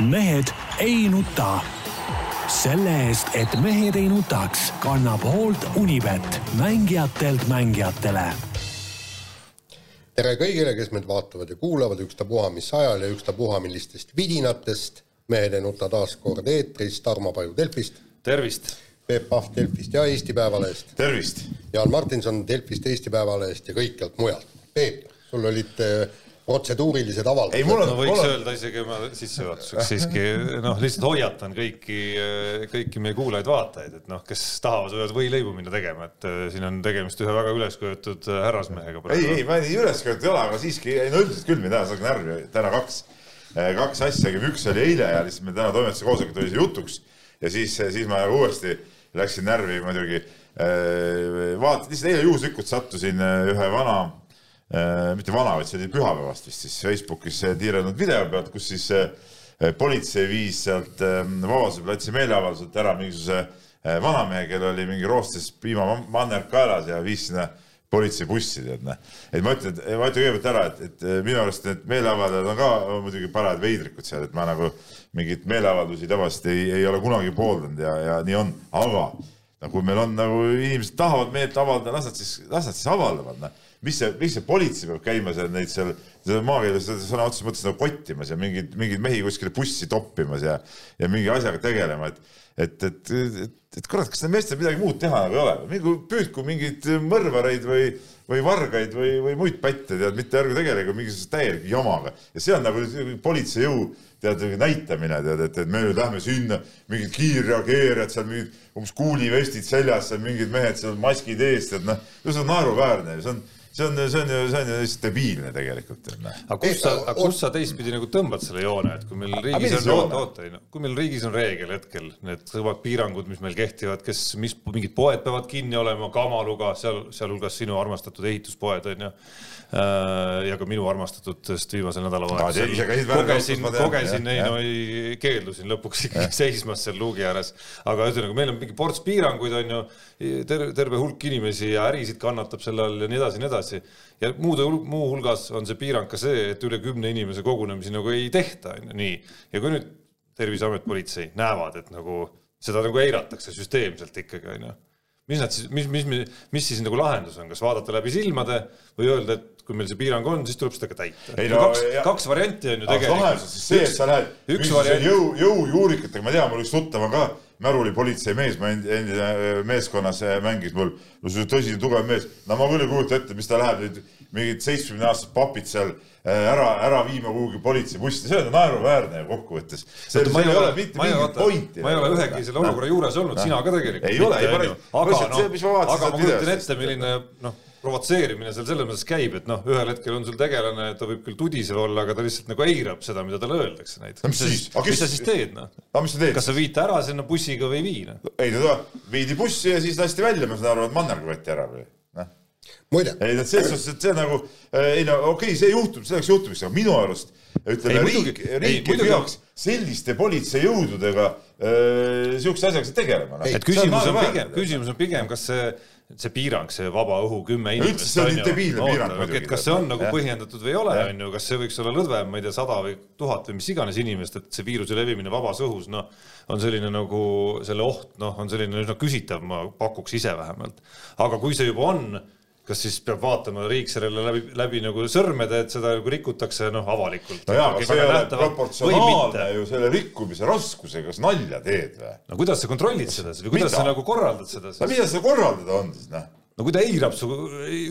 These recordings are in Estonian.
mehed ei nuta. selle eest, et mehed ei nutaks, kannab hoolt Unibet, mängijatelt mängijatele. tere kõigile, kes meid vaatavad ja kuulavad, ükstapuha mis ajal ja ükstapuha millistest vidinatest. mehed ei nuta taas kord eetris, Tarmo Paju Delfist. tervist. Peep Pahv Delfist ja Eesti Päevalehest. tervist. Jaan Martinson Delfist, Eesti Päevalehest ja kõikjalt mujalt. Peep, sul olid äh, protseduurilised avaldused. ei, mul on, no võiks mul on... öelda isegi ma sissejuhatuseks siiski noh, lihtsalt hoiatan kõiki, kõiki meie kuulajaid-vaatajaid, et noh, kes tahavad, võivad võileibu minna tegema, et äh, siin on tegemist ühe väga ülesköetud äh, härrasmehega. ei, ei, ma nii ülesköetud ei ole, aga siiski, ei no üldiselt küll mind ajas nagu närvi täna kaks, äh, kaks asja, üks oli eile ja lihtsalt meil täna toimetuse koosolek tuli see jutuks ja siis, siis ma uuesti läksin närvi muidugi. vaatasin, lihtsalt eile juhuslikult sattusin ühe vana mitte vana, vaid see oli pühapäevast vist siis Facebookis tiirelnud video pealt, kus siis äh, politsei viis sealt ähm, Vabaduse platsi meeleavalduselt ära mingisuguse äh, vanamehe, kellel oli mingi roostes piimamanner kaelas ja viis sinna politseibussi, tead näe. et ma ütlen, ma ütlen kõigepealt ära, et, et minu arust need meeleavaldajad on ka muidugi parajad veidrikud seal, et ma nagu mingeid meeleavaldusi tavaliselt ei, ei ole kunagi pooldanud ja, ja nii on, aga no kui meil on nagu inimesed tahavad meelt avaldada, las nad siis, las nad siis avaldavad, noh mis see, mis see politsei peab käima seal neid seal, maakeeles sõna otseses mõttes nagu kottimas ja mingeid, mingeid mehi kuskile bussi toppimas ja, ja mingi asjaga tegelema, et, et, et, et, et kurat, kas neil meestel midagi muud teha nagu ei ole, mingu püüdku mingeid mõrvareid või, või vargaid või, või muid pätte, tead, mitte ärgu tegelegu mingisuguse täieliku jamaga. Ja see on nagu politsei jõu tead, näitamine, tead, et, et me nüüd lähme sinna, mingid kiirreageerijad seal, mingid umbes kuulivestid seljas, mingid mehed seal maskid ees, tead noh, see on naeruväärne, see on see on, see on ju, see on ju lihtsalt debiilne tegelikult. aga kus sa, aga kus sa teistpidi nagu tõmbad selle joone, et kui meil riigis on, oota, oota, ei no, kui meil riigis on reegel hetkel, need kõvad piirangud, mis meil kehtivad, kes, mis, mingid poed peavad kinni olema, Kamaluga, seal, sealhulgas sinu armastatud ehituspoed on ju Äh, ja ka minu armastatutest viimasel nädalavahetusel kogesin, kogesin, ei no ei, keeldusin lõpuks ikkagi seismas seal luugi ääres. aga ühesõnaga, meil on mingi ports piiranguid, on ju, terve, terve hulk inimesi ja ärisid kannatab selle all ja nii edasi ja nii edasi. Ja muude, muuhulgas on see piirang ka see, et üle kümne inimese kogunemisi nagu ei tehta, on ju, nii. ja kui nüüd Terviseamet, politsei näevad, et nagu seda nagu eiratakse süsteemselt ikkagi, on ju. Mis nad siis, mis, mis, mis, mis siis nagu lahendus on, kas vaadata läbi silmade või öelda, et kui meil see piirang on, siis tuleb seda ka täita. No, kaks, kaks varianti on ju tegelikult. lahendus on siis see, et sa lähed mingisuguse jõu, jõujuurikatega, ma tean, mul üks tuttav on ka märulipolitseimees, ma endi, endine äh, meeskonnas äh, mängis mul, no see tõsine tugev mees, no ma küll ei kujuta ette, mis ta läheb nüüd mingid seitsmekümne aastased papid seal äh, ära, ära viima kuhugi politseibussi, see on naeruväärne kokkuvõttes. seal ei ole ma ei ole ühegi selle olukorra juures olnud, sina ka tegelikult. ei ole, ei päris. aga noh, aga ma kujutan ette, milline noh provotseerimine seal selles mõttes käib, et noh, ühel hetkel on sul tegelane, ta võib küll tudisev olla, aga ta lihtsalt nagu eirab seda, mida talle öeldakse näiteks. mis sa siis, mis sa siis teed noh? kas sa viid ta ära sinna bussiga või ei vii noh? ei no ta viidi bussi ja siis lasti välja, ma saan aru, et mannerga võeti ära või noh. muide. ei no selles suhtes, et see nagu, ei no okei okay,, see juhtub, selleks juhtumiks, aga minu arust ütleme, riik, riik ei peaks selliste politseijõududega äh, sihukese asjaga tegelema no.. et küsimus on pigem, küsimus on pigem, kas see see piirang, see vaba õhu kümme inimest. üldse see on debiilne piirang muidugi. kas see on nagu ja. põhjendatud või ei ole, on ju, kas see võiks olla lõdvem, ma ei tea, sada või tuhat või mis iganes inimest, et see viiruse levimine vabas õhus, noh, on selline nagu selle oht, noh, on selline üsna küsitav, ma pakuks ise vähemalt. aga kui see juba on kas siis peab vaatama riik sellele läbi, läbi nagu sõrmede, et seda nagu rikutakse noh, avalikult? no jaa, aga see ei ole proportsionaalne ju selle rikkumise raskusega, kas nalja teed või? no kuidas sa kontrollid seda siis või kuidas mida? sa nagu korraldad seda siis? no mida seda korraldada on siis, noh? no kui ta eirab su,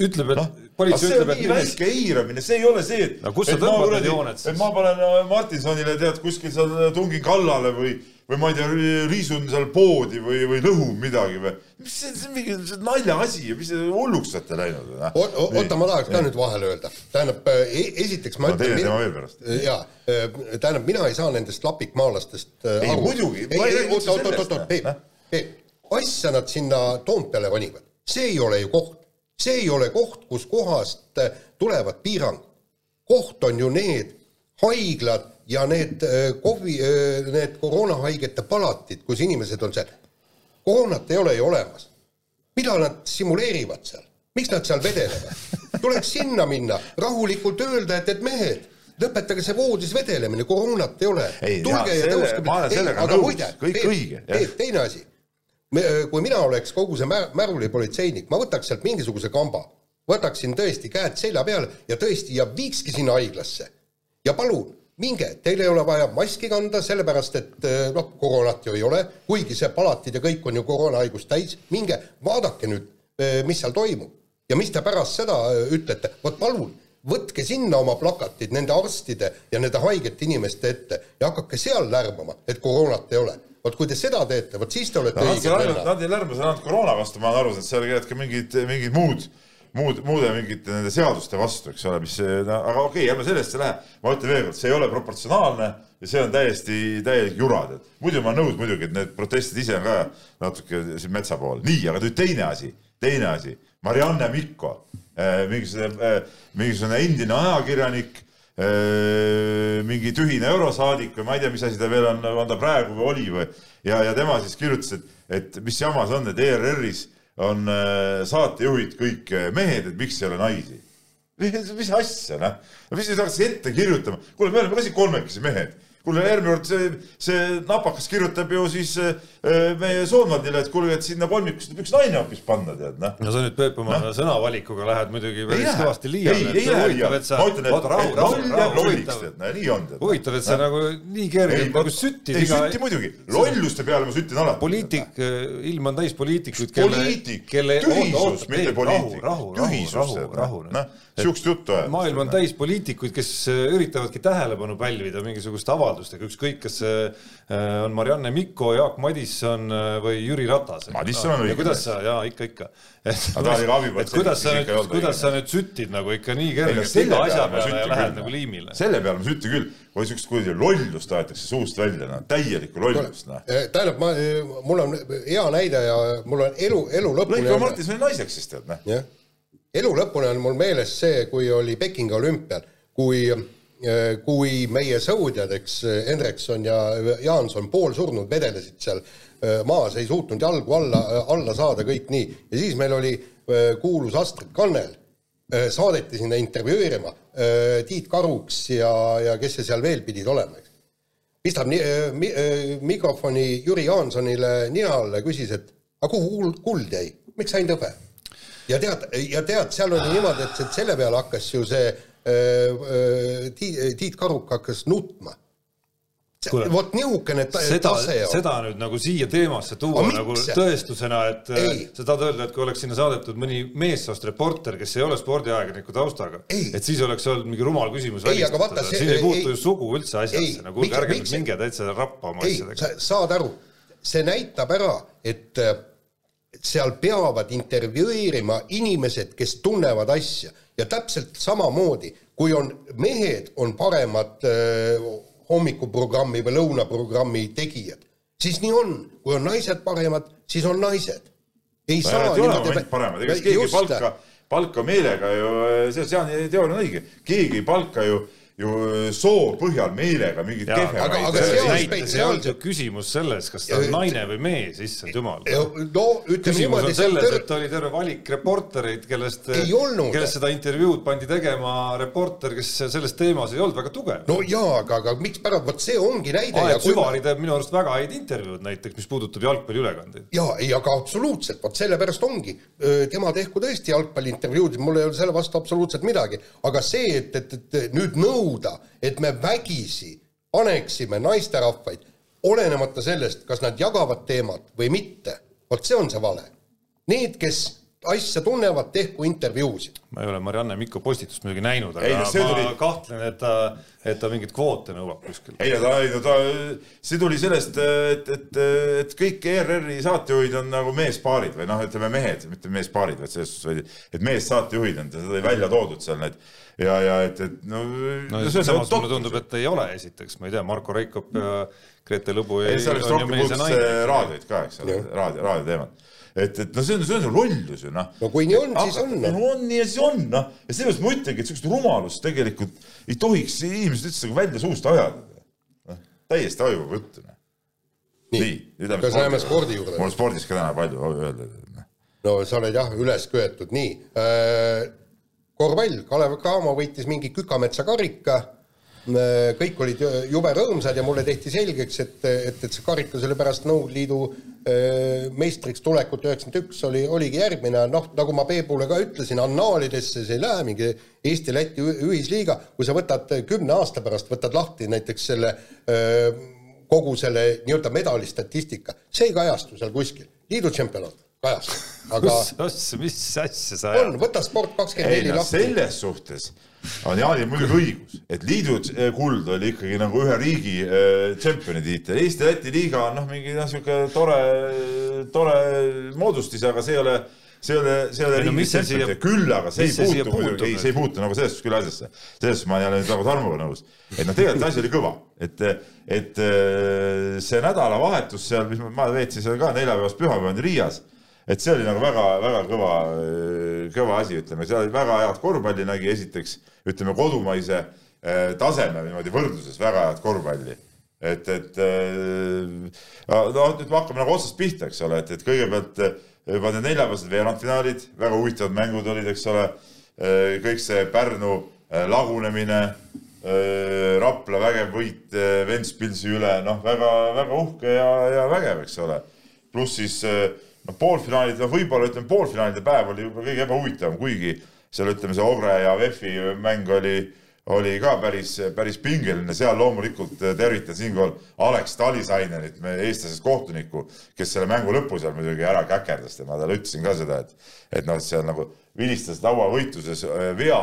ütleb, et no, politsei ütleb, et nii väike eiramine, see ei ole see, et no kus sa tõmbad need jooned siis? et ma panen äh, Martinsonile tead kuskil seal tungin kallale või või ma ei tea, riisun seal poodi või, või lõhun midagi või. Mis see, see mingi naljaasi ja mis hulluks olete läinud? Noh. oota, ma tahaks ka nüüd vahele öelda. tähendab e, esiteks ma no, ütlen. teine teema veel pärast. jaa, e, tähendab, mina ei saa nendest lapikmaalastest ei, aru. muidugi. oot, oot, oot, oot, Peep, Peep, asja nad sinna Toompeale ronivad, see ei ole ju koht, see ei ole koht, kuskohast tulevad piirangud. koht on ju need haiglad ja need kohvi, need koroonahaigete palatid, kus inimesed on seal, koroonat ei ole ju olemas. mida nad simuleerivad seal, miks nad seal vedelevad? tuleks sinna minna, rahulikult öelda, et, et mehed, lõpetage see voodis vedelemine, koroonat ei ole. ma olen sellega aga muide. Peep, teine asi. kui mina oleks kogu see mä-, märulipolitseinik, ma võtaks sealt mingisuguse kamba, võtaksin tõesti käed selja peale ja tõesti ja viikski sinna haiglasse. ja palun, minge, teil ei ole vaja maski kanda, sellepärast et noh, koroonat ju ei ole, kuigi see palatid ja kõik on ju koroonahaigust täis, minge vaadake nüüd, mis seal toimub ja mis te pärast seda ütlete, vot palun võtke sinna oma plakatid nende arstide ja nende haigete inimeste ette ja hakake seal lärmama, et koroonat ei ole. vot kui te seda teete, vot siis te olete no, vennad. Nad ei lärma seal ainult koroona vastu, ma olen aru saanud, seal käivad ka mingid, mingid muud, muud, muude mingite nende seaduste vastu, eks ole, mis aga okei okay,, ärme sellesse lähe. ma ütlen veel kord, see ei ole proportsionaalne ja see on täiesti, täielik jura, tead. muidu ma nõus muidugi, et need protestid ise on ka natuke siin metsa pool. nii, aga nüüd teine asi, teine asi. Marianne Mikko Äh, mingisugune, äh, mingisugune endine ajakirjanik, äh, mingi tühine eurosaadik või ma ei tea, mis asi ta veel on, on ta praegu või oli või ja, ja tema siis kirjutas, et, et mis jama see on, et ERR-is on saatejuhid kõik mehed, et miks ei ole naisi. mis asja, noh, mis te hakkasid ette kirjutama, kuule, me oleme ka siin kolmekesi mehed kuule, järgmine kord see, see napakas kirjutab ju siis äh, meie Soonvaldile, et kuule, et sinna kolmikusse tuleb üks naine hoopis panna, tead, noh. no sa nüüd, Peep, oma no. sõnavalikuga lähed muidugi päris kõvasti liiale. ei, ei lähe liiale, ma ütlen, et rahu, rahu, rahu, lolliks, tead, nii on. huvitav, et sa nagu nii kergelt nagu süttid. ei, sütti muidugi, lolluste peale ma süttin alati. poliitik, ilm on täis poliitikuid, kelle, poliitik, kelle tühisus, mitte poliitik. rahu, rahu. sihukest juttu ajada. maailm on täis poliitikuid, kes üritavadki tähelepanu pälvida mingisuguste avaldustega, ükskõik, kas see äh, on Marianne Mikko, Jaak Madisson äh, või Jüri Ratas. Madisson on õige. kuidas sa, jaa, ikka, ikka. et kuidas sa nüüd, kuidas sa nüüd süttid nagu ikka nii kergelt iga asja peale ja lähed nagu liimile? selle peale ma sütin küll, kui siukest kuidagi lollust aetakse suust välja, noh, täielikku lollust, noh. Eh, tähendab, ma, mul on hea näide ja mul on elu, elu lõpuni. lõika Martin Soni naiseks siis tead, noh. jah, elu lõpuni on mul meeles see, kui oli Pekingi olümpial, kui kui meie sõudjad, eks Hendrikson ja Jaanson poolsurnud vedelesid seal äh, maas, ei suutnud jalgu alla, alla saada, kõik nii. ja siis meil oli äh, kuulus Astrid Kannel, saadeti sinna intervjueerima, Tiit Karuks ja, ja kes see seal veel pidid olema, eks. pistab ni, mi, mikrofoni Jüri Jaansonile nina alla ja küsis, et aga kuhu kuld jäi, miks ainult hõbe? ja tead, ja tead, seal oli niimoodi, et, selle peale hakkas ju see Tiit, Tiit Karuk hakkas nutma. Vot niisugune on. seda nüüd nagu siia teemasse tuua nagu tõestusena, et ei. sa tahad öelda, et kui oleks sinna saadetud mõni meessoost reporter, kes ei ole spordiajakirjaniku taustaga, et siis oleks olnud mingi rumal küsimus välistatud, siin ei puutu ju sugu üldse asjasse, no kuulge, ärge nüüd minge täitsa rappa oma asjadega. saad aru, see näitab ära, et seal peavad intervjueerima inimesed, kes tunnevad asja ja täpselt samamoodi, kui on mehed, on paremad äh, hommikuprogrammi või lõunaprogrammi tegijad, siis nii on, kui on naised paremad, siis on naised. ei no, saa niimoodi. paremad, ega keegi ei palka, palka meelega ju, see, see on, teooria on õige, keegi ei palka ju ju soo põhjal meelega mingit kehvemaid. aga, aga see on spetsiaalselt. küsimus selles, kas ta on naine või mees, issand jumal. no ütleme niimoodi. selles, et oli terve valik reportereid, kellest, kellest seda intervjuud pandi tegema reporter, kes selles teemas ei olnud väga tugev. no jaa, aga, aga mikspärast, vot see ongi näide. Aet Süvari teeb minu arust väga häid intervjuud näiteks, mis puudutab jalgpalliülekandeid. jaa, ei, aga absoluutselt, vot sellepärast ongi. tema tehku tõesti jalgpalliintervjuud, mul ei ole selle vastu absoluutselt midagi, aga see, et, et, et nüüd nõu nõuda, et me vägisi paneksime naisterahvaid, olenemata sellest, kas nad jagavad teemat või mitte, vot see on see vale. Need, kes asja tunnevad, tehku intervjuusid. ma ei ole Marianne Mikko postitust muidugi näinud, aga ei, ma tuli... kahtlen, et ta, et ta mingeid kvoote nõuab kuskil. ei no ta, ei no ta, see tuli sellest, et, et, et kõik ERR-i saatejuhid on nagu meespaarid või noh, ütleme mehed, mitte meespaarid, vaid selles suhtes, et meessaatejuhid on, seda oli välja toodud seal need ja, ja et, et no. no samas mulle tundub, et ei ole, esiteks, ma ei tea, Marko Reikop ja Grete Lõbu. ei, seal vist rohkem puudutas raadioid ka, eks ole, raadio, raadioteemat et, et no see on, see on ju lollus ju noh. no kui nii on, siis on. no on nii ja siis on noh, ja seepärast ma ütlengi, et sihukest rumalust tegelikult ei tohiks inimesed üldse nagu välja suust ajada. noh, täiesti hajuv jutt noh. nii, nii, kas läheme spordi juurde? mul on spordis ka täna palju öelda. Noh. no sa oled jah üles köetud, nii äh, korvpall, Kalev Cramo võitis mingi Kükametsa karika kõik olid jube rõõmsad ja mulle tehti selgeks, et, et, et see karika sellepärast Nõukogude Liidu meistriks tulekut üheksakümmend üks oli, oligi järgmine, noh, nagu ma Peebule ka ütlesin, annaalidesse see ei lähe, mingi Eesti-Läti ühisliiga, kui sa võtad kümne aasta pärast, võtad lahti näiteks selle kogu selle nii-öelda medalistatistika, see ei kajastu seal kuskil, liidu tšempionat kajastab, aga mis asja, mis asja sa on, võta Sport kakskümmend neli lahti. selles suhtes on Jaanil muidugi õigus, et liidu kuld oli ikkagi nagu ühe riigi äh, tšempioni tiitel. Eesti-Läti liiga on noh, mingi noh, sihuke tore, tore moodustis, aga see ei ole see ei ole, see ei ole riigi no, tšempion, küll aga see ei puutu muidugi, ei, see ei puutu nagu selles suhtes küll asjasse. selles suhtes ma ei ole nüüd nagu Tarmoga nõus. et noh, tegelikult asi oli kõva, et, et äh, see nädalavahetus seal, mis ma, ma veetsin seal ka neljapäevast pühapäevani Riias et see oli nagu väga-väga kõva, kõva asi, ütleme, seal oli väga head korvpalli nägi esiteks, ütleme kodumaise eh, taseme niimoodi võrdluses väga head korvpalli. et, et eh, noh, nüüd me hakkame nagu otsast pihta, eks ole, et, et kõigepealt eh, juba need neljapäevased veerandfinaalid, väga huvitavad mängud olid, eks ole, kõik see Pärnu lagunemine, Rapla vägev võit Ventspilsi üle, noh, väga-väga uhke ja, ja vägev, eks ole. pluss siis äh, no poolfinaalid, no võib-olla ütleme, poolfinaalide päev oli võib-olla kõige ebahuvitavam, kuigi seal ütleme, see Ogre ja VEF-i mäng oli, oli ka päris, päris pingeline, seal loomulikult tervitan siinkohal Alex Talisainenit, meie eestlasest kohtunikku, kes selle mängu lõpu seal muidugi ära käkerdas ja ma talle ütlesin ka seda, et, et noh, seal nagu vilistas lauavõitluses äh, vea,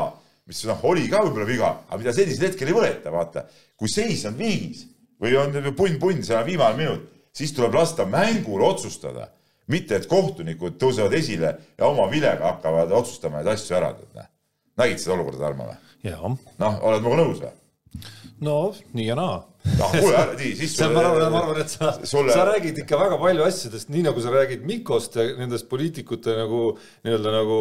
mis noh, oli ka võib-olla viga, aga mida sellisel hetkel ei võeta, vaata. kui seis on viigis või on punn-punn, seal on viimane minut, siis tuleb lasta mängul otsustada mitte et kohtunikud tõusevad esile ja oma vilega hakkavad otsustama neid asju ära. nägid seda olukorda, Tarmo või? noh, oled minuga nõus või? no nii ja naa. noh, kuule, nii, siis sulle... ma arvan, ma arvan, et sa sulle..., sa räägid ikka väga palju asjadest, nii nagu sa räägid Mikost ja nendest poliitikute nagu nii-öelda nagu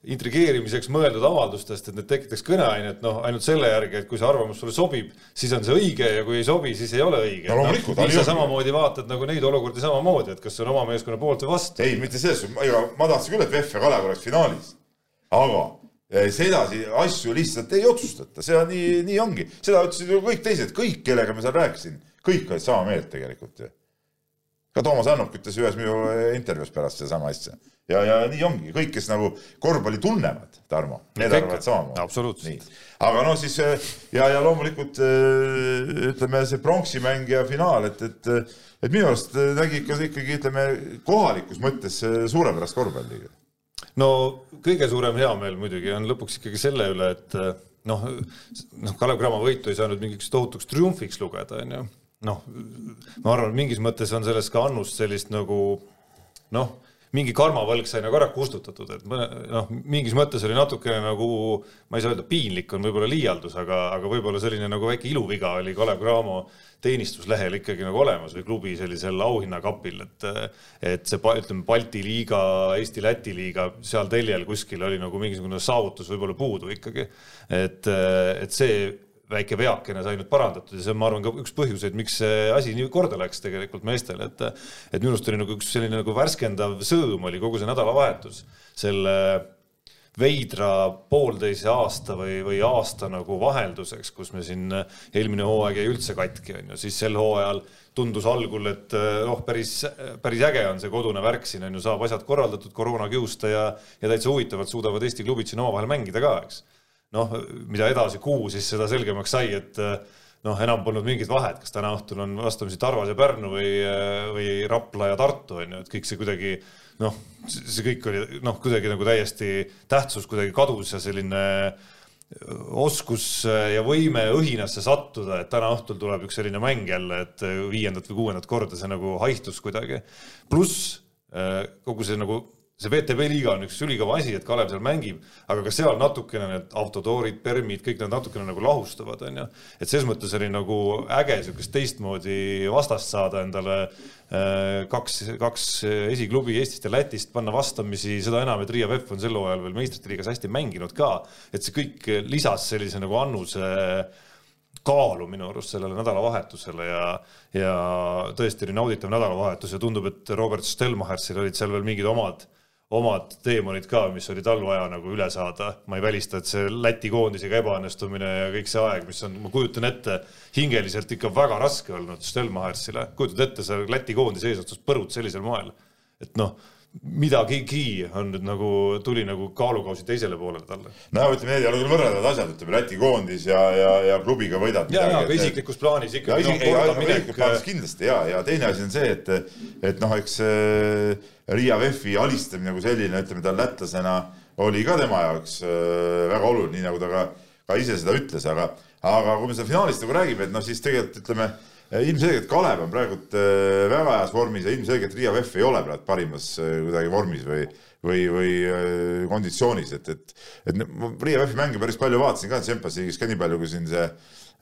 intrigeerimiseks mõeldud avaldustest, et need tekitaks kõneainet, noh, ainult selle järgi, et kui see arvamus sulle sobib, siis on see õige ja kui ei sobi, siis ei ole õige. no no,. sa samamoodi vaatad nagu neid olukordi samamoodi, et kas see on oma meeskonna poolt või vastu. ei, mitte selles suhtes, ma tahtsin küll, et VEF ja Kalev oleks finaalis, aga eh, sedasi asju lihtsalt ei otsustata, see on nii, nii ongi, seda ütlesid ju kõik teised, kõik, kellega ma seal rääkisin, kõik olid sama meelt tegelikult ju. Ka Toomas Annuk ütles ühes minu intervjuus pärast sedasama asja ja, ja nii ongi, kõik, kes nagu korvpalli tunnevad, Tarmo, need arvavad samamoodi. aga no siis ja, ja loomulikult ütleme, see pronksimäng ja finaal, et, et, et minu arust nägi ikka ikkagi ütleme kohalikus mõttes suurepärast korvpalli. no kõige suurem heameel muidugi on lõpuks ikkagi selle üle, et noh, noh, Kalev Cramo võitu ei saanud mingiks tohutuks triumfiks lugeda, onju. Noh, ma arvan, mingis mõttes on selles ka annust sellist nagu noh mingi karmavõlg sai nagu ära kustutatud, et noh, mingis mõttes oli natukene nagu, ma ei saa öelda, piinlik on võib-olla liialdus, aga, aga võib-olla selline nagu väike iluviga oli Kalev Cramo teenistuslehel ikkagi nagu olemas või klubi sellisel auhinnakapil, et et see, ütleme, Balti liiga, Eesti-Läti liiga seal teljel kuskil oli nagu mingisugune saavutus võib-olla puudu ikkagi. et, et see väike veakene sai nüüd parandatud ja see on, ma arvan, ka üks põhjuseid, miks see asi nii korda läks tegelikult meestele, et et minu arust oli nagu üks selline nagu värskendav sõõm oli kogu see nädalavahetus selle veidra poolteise aasta või, või aasta nagu vahelduseks, kus me siin eelmine hooaeg jäi üldse katki, on ju, siis sel hooajal tundus algul, et noh, päris, päris äge on see kodune värk siin on ju, saab asjad korraldatud koroona kiusta ja, ja täitsa huvitavalt suudavad Eesti klubid siin omavahel mängida ka, eks noh, mida edasi kuu, siis seda selgemaks sai, et noh, enam polnud mingit vahet, kas täna õhtul on vastamisi Tarvas ja Pärnu või, või Rapla ja Tartu on ju, et kõik see kuidagi noh, see kõik oli noh, kuidagi nagu täiesti tähtsus kuidagi kadus ja selline oskus ja võime õhinasse sattuda, et täna õhtul tuleb üks selline mäng jälle, et viiendat või kuuendat korda see nagu haihtus kuidagi. pluss kogu see nagu see VTB liiga on üks ülikõva asi, et Kalev seal mängib, aga ka seal natukene need autotoorid, permid, kõik need natukene nagu lahustuvad, onju. et selles mõttes oli nagu äge siukest teistmoodi vastast saada endale äh, kaks, kaks esiklubi Eestist ja Lätist, panna vastamisi, seda enam, et Riia VEF on sel hooajal veel meistrite liigas hästi mänginud ka, et see kõik lisas sellise nagu annuse kaalu minu arust sellele nädalavahetusele ja, ja tõesti oli nauditav nädalavahetus ja tundub, et Robert Stelmachersil olid seal veel mingid omad omad teemonid ka, mis oli tal vaja nagu üle saada. ma ei välista, et see Läti koondisega ebaõnnestumine ja kõik see aeg, mis on, ma kujutan ette, hingeliselt ikka väga raske olnud Stelmachersile. kujutad ette, sa Läti koondise eesotsas põrud sellisel moel, et noh midagigi on nüüd nagu, tuli nagu kaalukausi teisele poolele talle. no ütleme, need ei ole küll võrreldavad asjad, ütleme Läti koondis ja, ja, ja klubiga võidad. ja, ja aga isiklikus plaanis ikkagi. No, isiklikus plaanis kindlasti ja, ja teine asi on see, et, et noh, eks äh, Riia VEF-i alistamine kui selline, ütleme ta lätlasena oli ka tema jaoks äh, väga oluline, nii nagu ta ka, ka ise seda ütles, aga, aga kui me seda finaalist nagu räägime, et noh, siis tegelikult ütleme ilmselgelt Kalev on praegult äh, väga heas vormis ja ilmselgelt Riia VEF ei ole praegu parimas äh, kuidagi vormis või, või, või konditsioonis, et, et, et Riia VEF-i mänge päris palju vaatasin ka Champions League'is ka nii palju, kui siin see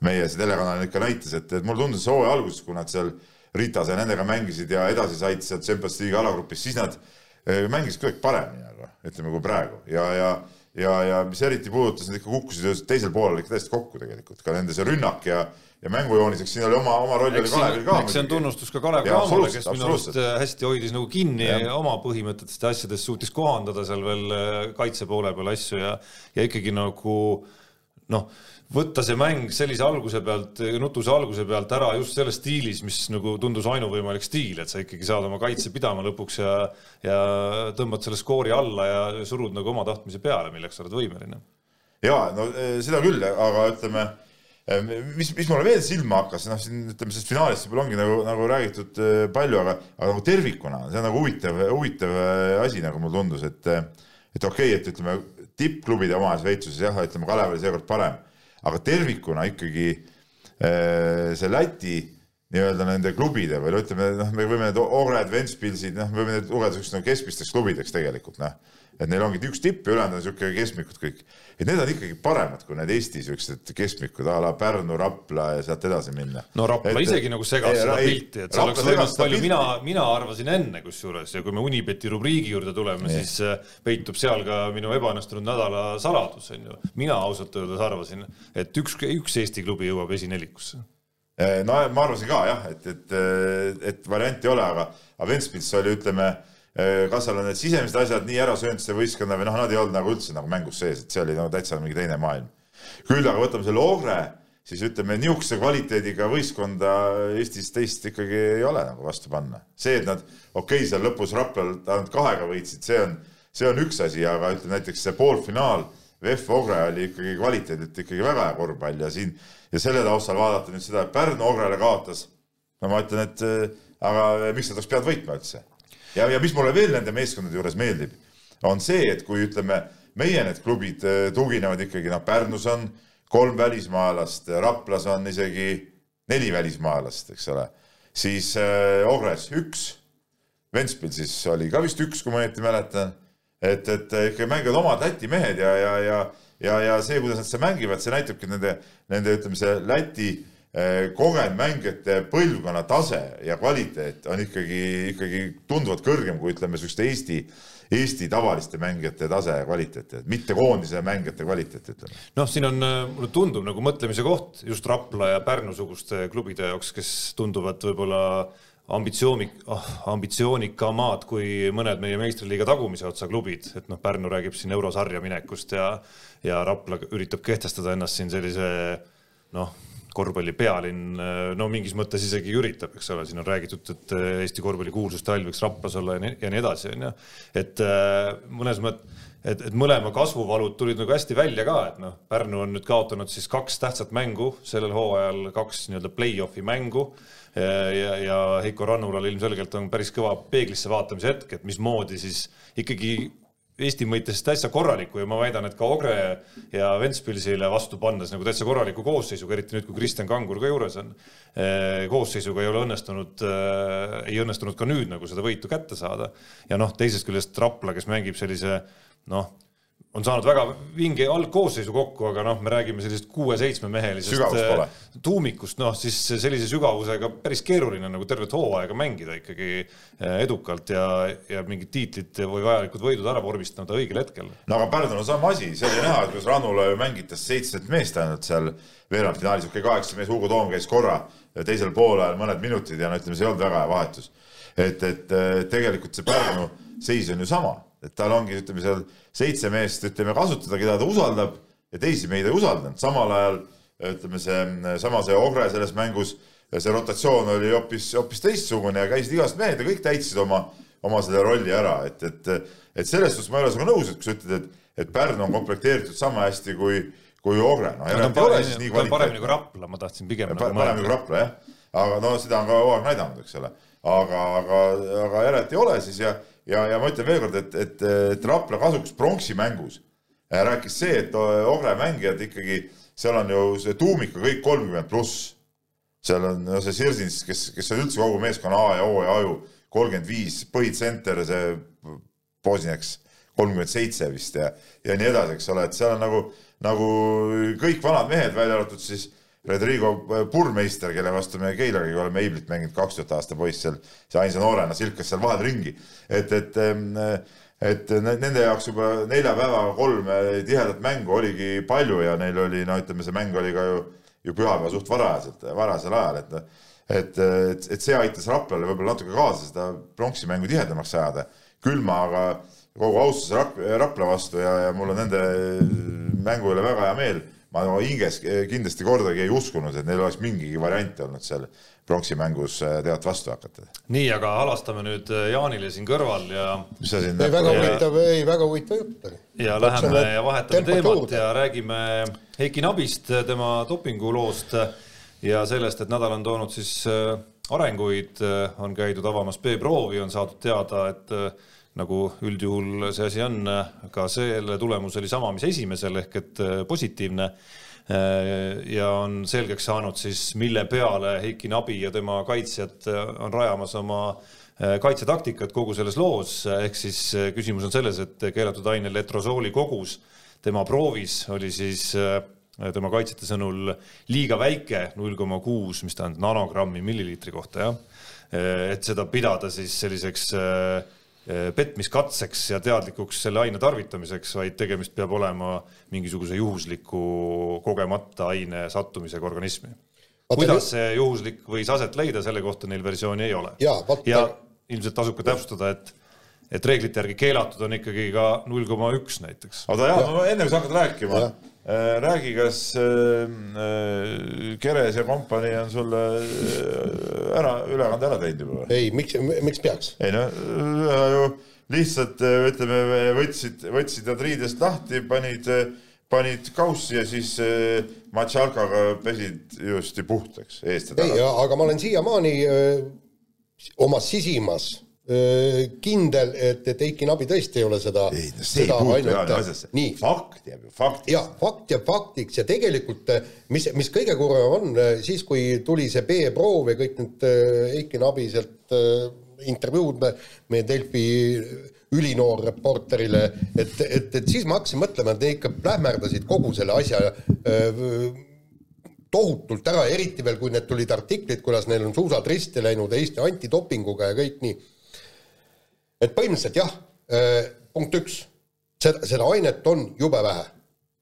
meie see telekanal ikka näitas, et, et mulle tundus hooaja alguses, kui nad seal Ritas ja nendega mängisid ja edasi said sealt Champions League'i alagrupis, siis nad mängisid kuidagi paremini, aga ütleme kui praegu. Ja, ja ja, ja mis eriti puudutas, nad ikka kukkusid teisel poolel ikka täiesti kokku tegelikult, ka nende see rünnak ja ja mängujooniseks siin oli oma, oma roll oli Kalevil ka. eks see on tunnustus ka Kalev Cramole, kes minu arust äh, hästi hoidis nagu kinni ja. oma põhimõtetest ja asjadest, suutis kohandada seal veel äh, kaitse poole peal asju ja, ja ikkagi nagu noh, võtta see mäng sellise alguse pealt, nutuse alguse pealt ära just selles stiilis, mis nagu tundus ainuvõimalik stiil, et sa ikkagi saad oma kaitse pidama lõpuks ja, ja tõmbad selle skoori alla ja surud nagu oma tahtmise peale, milleks sa oled võimeline. ja no äh, seda küll, aga ütleme mis, mis mulle veel silma hakkas, noh, siin ütleme, sellest finaalist võib-olla ongi nagu, nagu räägitud äh, palju, aga, aga nagu tervikuna, see on nagu huvitav, huvitav äh, asi, nagu mulle tundus, et, et okei okay,, et ütleme, tippklubide omades veitsuses jah, ütleme, Kalev oli seekord parem, aga tervikuna ikkagi äh, see Läti nii-öelda nende klubide või no ütleme, noh, me võime need Ogred, Ventspilsid, noh, me võime need lugeda niisugusteks nagu keskmisteks klubideks tegelikult, noh et neil ongi üks tipp ja ülejäänud on niisugune keskmikud kõik. et need on ikkagi paremad kui need Eesti niisugused keskmikud a la Pärnu, Rapla ja sealt edasi minna. no Rapla et, isegi nagu segas ei, seda ei, pilti, et see oleks võimalik palju, mina, mina arvasin enne kusjuures ja kui me Unibeti rubriigi juurde tuleme, siis äh, peitub seal ka minu ebaõnnestunud nädala saladus, on ju. mina ausalt öeldes arvasin, et üks, üks Eesti klubi jõuab esinelikusse no ma arvasin ka jah, et, et, et varianti ei ole, aga, aga Ventspils oli, ütleme Äh, kas seal on need sisemised asjad nii ära söönud see võistkonna või noh, nad ei olnud nagu üldse nagu mängus sees, et see oli nagu täitsa mingi teine maailm. küll aga võtame selle Ogre, siis ütleme, niisuguse kvaliteediga võistkonda Eestis teist ikkagi ei ole nagu vastu panna. see, et nad okei okay,, seal lõpus Raplal ainult kahega võitsid, see on, see on üks asi, aga ütleme näiteks see poolfinaal, VEF Ogre oli ikkagi kvaliteedilt ikkagi väga hea korvpall ja siin ja selle taustal vaadata nüüd seda, et Pärnu Ogrele kaotas, no ma ütlen, et äh, aga miks nad oleks pidanud võitma üldse ja, ja mis mulle veel nende meeskondade juures meeldib, on see, et kui ütleme, meie need klubid äh, tuginevad ikkagi, noh, Pärnus on kolm välismaalast, Raplas on isegi neli välismaalast, eks ole, siis äh, Ogres üks, Ventspilsis oli ka vist üks, kui ma õieti mäletan, et, et ikka mängivad omad Läti mehed ja, ja, ja ja, ja see, kuidas nad seda mängivad, see näitabki nende, nende, ütleme, see Läti äh, Eh, kogenud mängijate põlvkonna tase ja kvaliteet on ikkagi, ikkagi tunduvalt kõrgem kui ütleme, niisuguste Eesti, Eesti tavaliste mängijate tase ja kvaliteet, mitte koondise mängijate kvaliteet, ütleme. noh, siin on, äh, mulle tundub nagu mõtlemise koht just Rapla ja Pärnu-suguste klubide jaoks, kes tunduvad võib-olla ambitsiooni oh,, ambitsioonikamad kui mõned meie meistriliiga tagumise otsa klubid, et noh, Pärnu räägib siin eurosarja minekust ja, ja Rapla üritab kehtestada ennast siin sellise noh korvpalli pealinn, no mingis mõttes isegi üritab, eks ole, siin on räägitud, et Eesti korvpalli kuulsustall võiks Raplas olla ja nii, ja nii edasi, onju. et äh, mõnes mõttes, et, et mõlema kasvuvalud tulid nagu hästi välja ka, et noh, Pärnu on nüüd kaotanud siis kaks tähtsat mängu sellel hooajal, kaks nii-öelda play-off'i mängu ja, ja Heiko Rannulal ilmselgelt on päris kõva peeglisse vaatamise hetk, et mismoodi siis ikkagi Eesti mõistes täitsa korraliku ja ma väidan, et ka Ogre ja Ventspilsile vastu pannes nagu täitsa korraliku koosseisuga, eriti nüüd, kui Kristjan Kangur ka juures on. Eh, koosseisuga ei ole õnnestunud, eh, ei õnnestunud ka nüüd nagu seda võitu kätte saada. ja noh, teisest küljest Rapla, kes mängib sellise noh on saanud väga vinge algkoosseisu kokku, aga noh, me räägime sellisest kuue-seitsmemehelisest äh, tuumikust, noh siis sellise sügavusega päris keeruline nagu tervet hooaega mängida ikkagi äh, edukalt ja, ja mingid tiitlid või vajalikud võidud ära vormistada õigel hetkel. no aga Pärnul on sama asi, see oli näha, et kuidas Rannula ju mängitas seitset meest ainult seal veerandfinaalis, okei okay,, kaheksa mees, Hugo Toom käis korra teisel poolajal mõned minutid ja no ütleme, see ei olnud väga hea vahetus. et, et tegelikult see Pärnu seis on ju sama et tal ongi, ütleme seal seitse meest, ütleme kasutada, keda ta usaldab ja teisi meid ei usaldanud, samal ajal ütleme see, sama see Ogre selles mängus, see rotatsioon oli hoopis, hoopis teistsugune ja käisid igast mehed ja kõik täitsid oma, oma selle rolli ära, et, et, et selles suhtes ma ei ole sinuga nõus, et kui sa ütled, et, et Pärnu on komplekteeritud sama hästi kui, kui Ogre, no järelikult ei ole siis nii kvaliteetne. paremini kui Rapla, ma tahtsin pigem nagu paremini kui Rapla, jah. aga no seda on ka kogu aeg näidanud, eks ole. aga, aga, aga järelikult ei ole siis ja, ja, ja ma ütlen veelkord, et, et, et Rapla kasuks pronksi mängus rääkis see, et Ogre mängijad ikkagi, seal on ju see tuumik on kõik kolmkümmend pluss. seal on no see Sirsins, kes, kes on üldse kogu meeskonna A ja O ja aju, kolmkümmend viis, põhitsenter, see Bosniaks kolmkümmend seitse vist ja, ja nii edasi, eks ole, et seal on nagu, nagu kõik vanad mehed, välja arvatud siis Rodrigo Purmeister, kelle vastu me Keilaga oleme Eiblit mänginud, kaks tuhat aasta poiss seal, see ainsa noorena silkas seal vahel ringi. et, et, et nende jaoks juba nelja päevaga kolm tihedat mängu oligi palju ja neil oli, no ütleme, see mäng oli ka ju, ju pühapäeva suht varajaselt, varasel ajal, et et, et, et see aitas Raplale võib-olla natuke kaasa seda pronksi mängu tihedamaks ajada. küll ma aga kogu austuse Rap, Rapla vastu ja, ja mul on nende mängu üle väga hea meel. Ma hinges kindlasti kordagi ei uskunud, et neil oleks mingigi variant olnud seal pronksi mängus äh, tead vastu hakata. nii, aga halastame nüüd äh, Jaanile siin kõrval ja. mis sa siin. ei, väga huvitav, ei väga huvitav jutt oli. ja läheme ja vahetame teemat ja räägime Heiki Nabist, tema dopinguloost ja sellest, et nädal on toonud siis arenguid, on käidud avamas B-proovi, on saadud teada, et nagu üldjuhul see asi on, ka selle tulemus oli sama, mis esimesel ehk et äh, positiivne äh, ja on selgeks saanud siis, mille peale Heiki Nabi ja tema kaitsjad äh, on rajamas oma kaitsetaktikat kogu selles loos, ehk siis küsimus on selles, et keelatud aine letrosooli kogus tema proovis oli siis tema kaitsjate sõnul liiga väike, null koma kuus, mis tähendab nanogrammi milliliitri kohta, jah. et seda pidada siis selliseks äh, petmiskatseks ja teadlikuks selle aine tarvitamiseks, vaid tegemist peab olema mingisuguse juhusliku kogemata aine sattumisega organismi. kuidas see juhuslik võis aset leida, selle kohta neil versiooni ei ole. ja, ja ilmselt tasub ka täpsustada, et et reeglite järgi keelatud on ikkagi ka null koma üks näiteks. oota Jaan, enne kui sa hakkad rääkima, äh, räägi, kas äh, äh, Keres ja kompanii on sulle äh, ära, ülekande ära teinud juba või? ei, miks, miks peaks? ei no ju lihtsalt ütleme, võtsid, võtsid nad riidest lahti, panid, panid kaussi ja siis äh, matšalkaga pesid ilusti puhtaks eest ja taga. ei, aga ma olen siiamaani oma sisimas kindel, et, et Eiki Nabi tõesti ei ole seda. ei, see ei puutu ainult asjasse. fakt jääb ju faktiks. ja fakt jääb faktiks ja tegelikult, mis, mis kõige kurvem on, siis kui tuli see B-proov ja kõik need Eiki Nabi sealt intervjuud meie Delfi ülinoor reporterile, et, et, et siis ma hakkasin mõtlema, et need ikka plähmerdasid kogu selle asja öö, tohutult ära, eriti veel, kui need tulid artiklid, kuidas neil on suusad risti läinud Eesti antidopinguga ja kõik nii et põhimõtteliselt jah, äh, punkt üks, seda, seda ainet on jube vähe.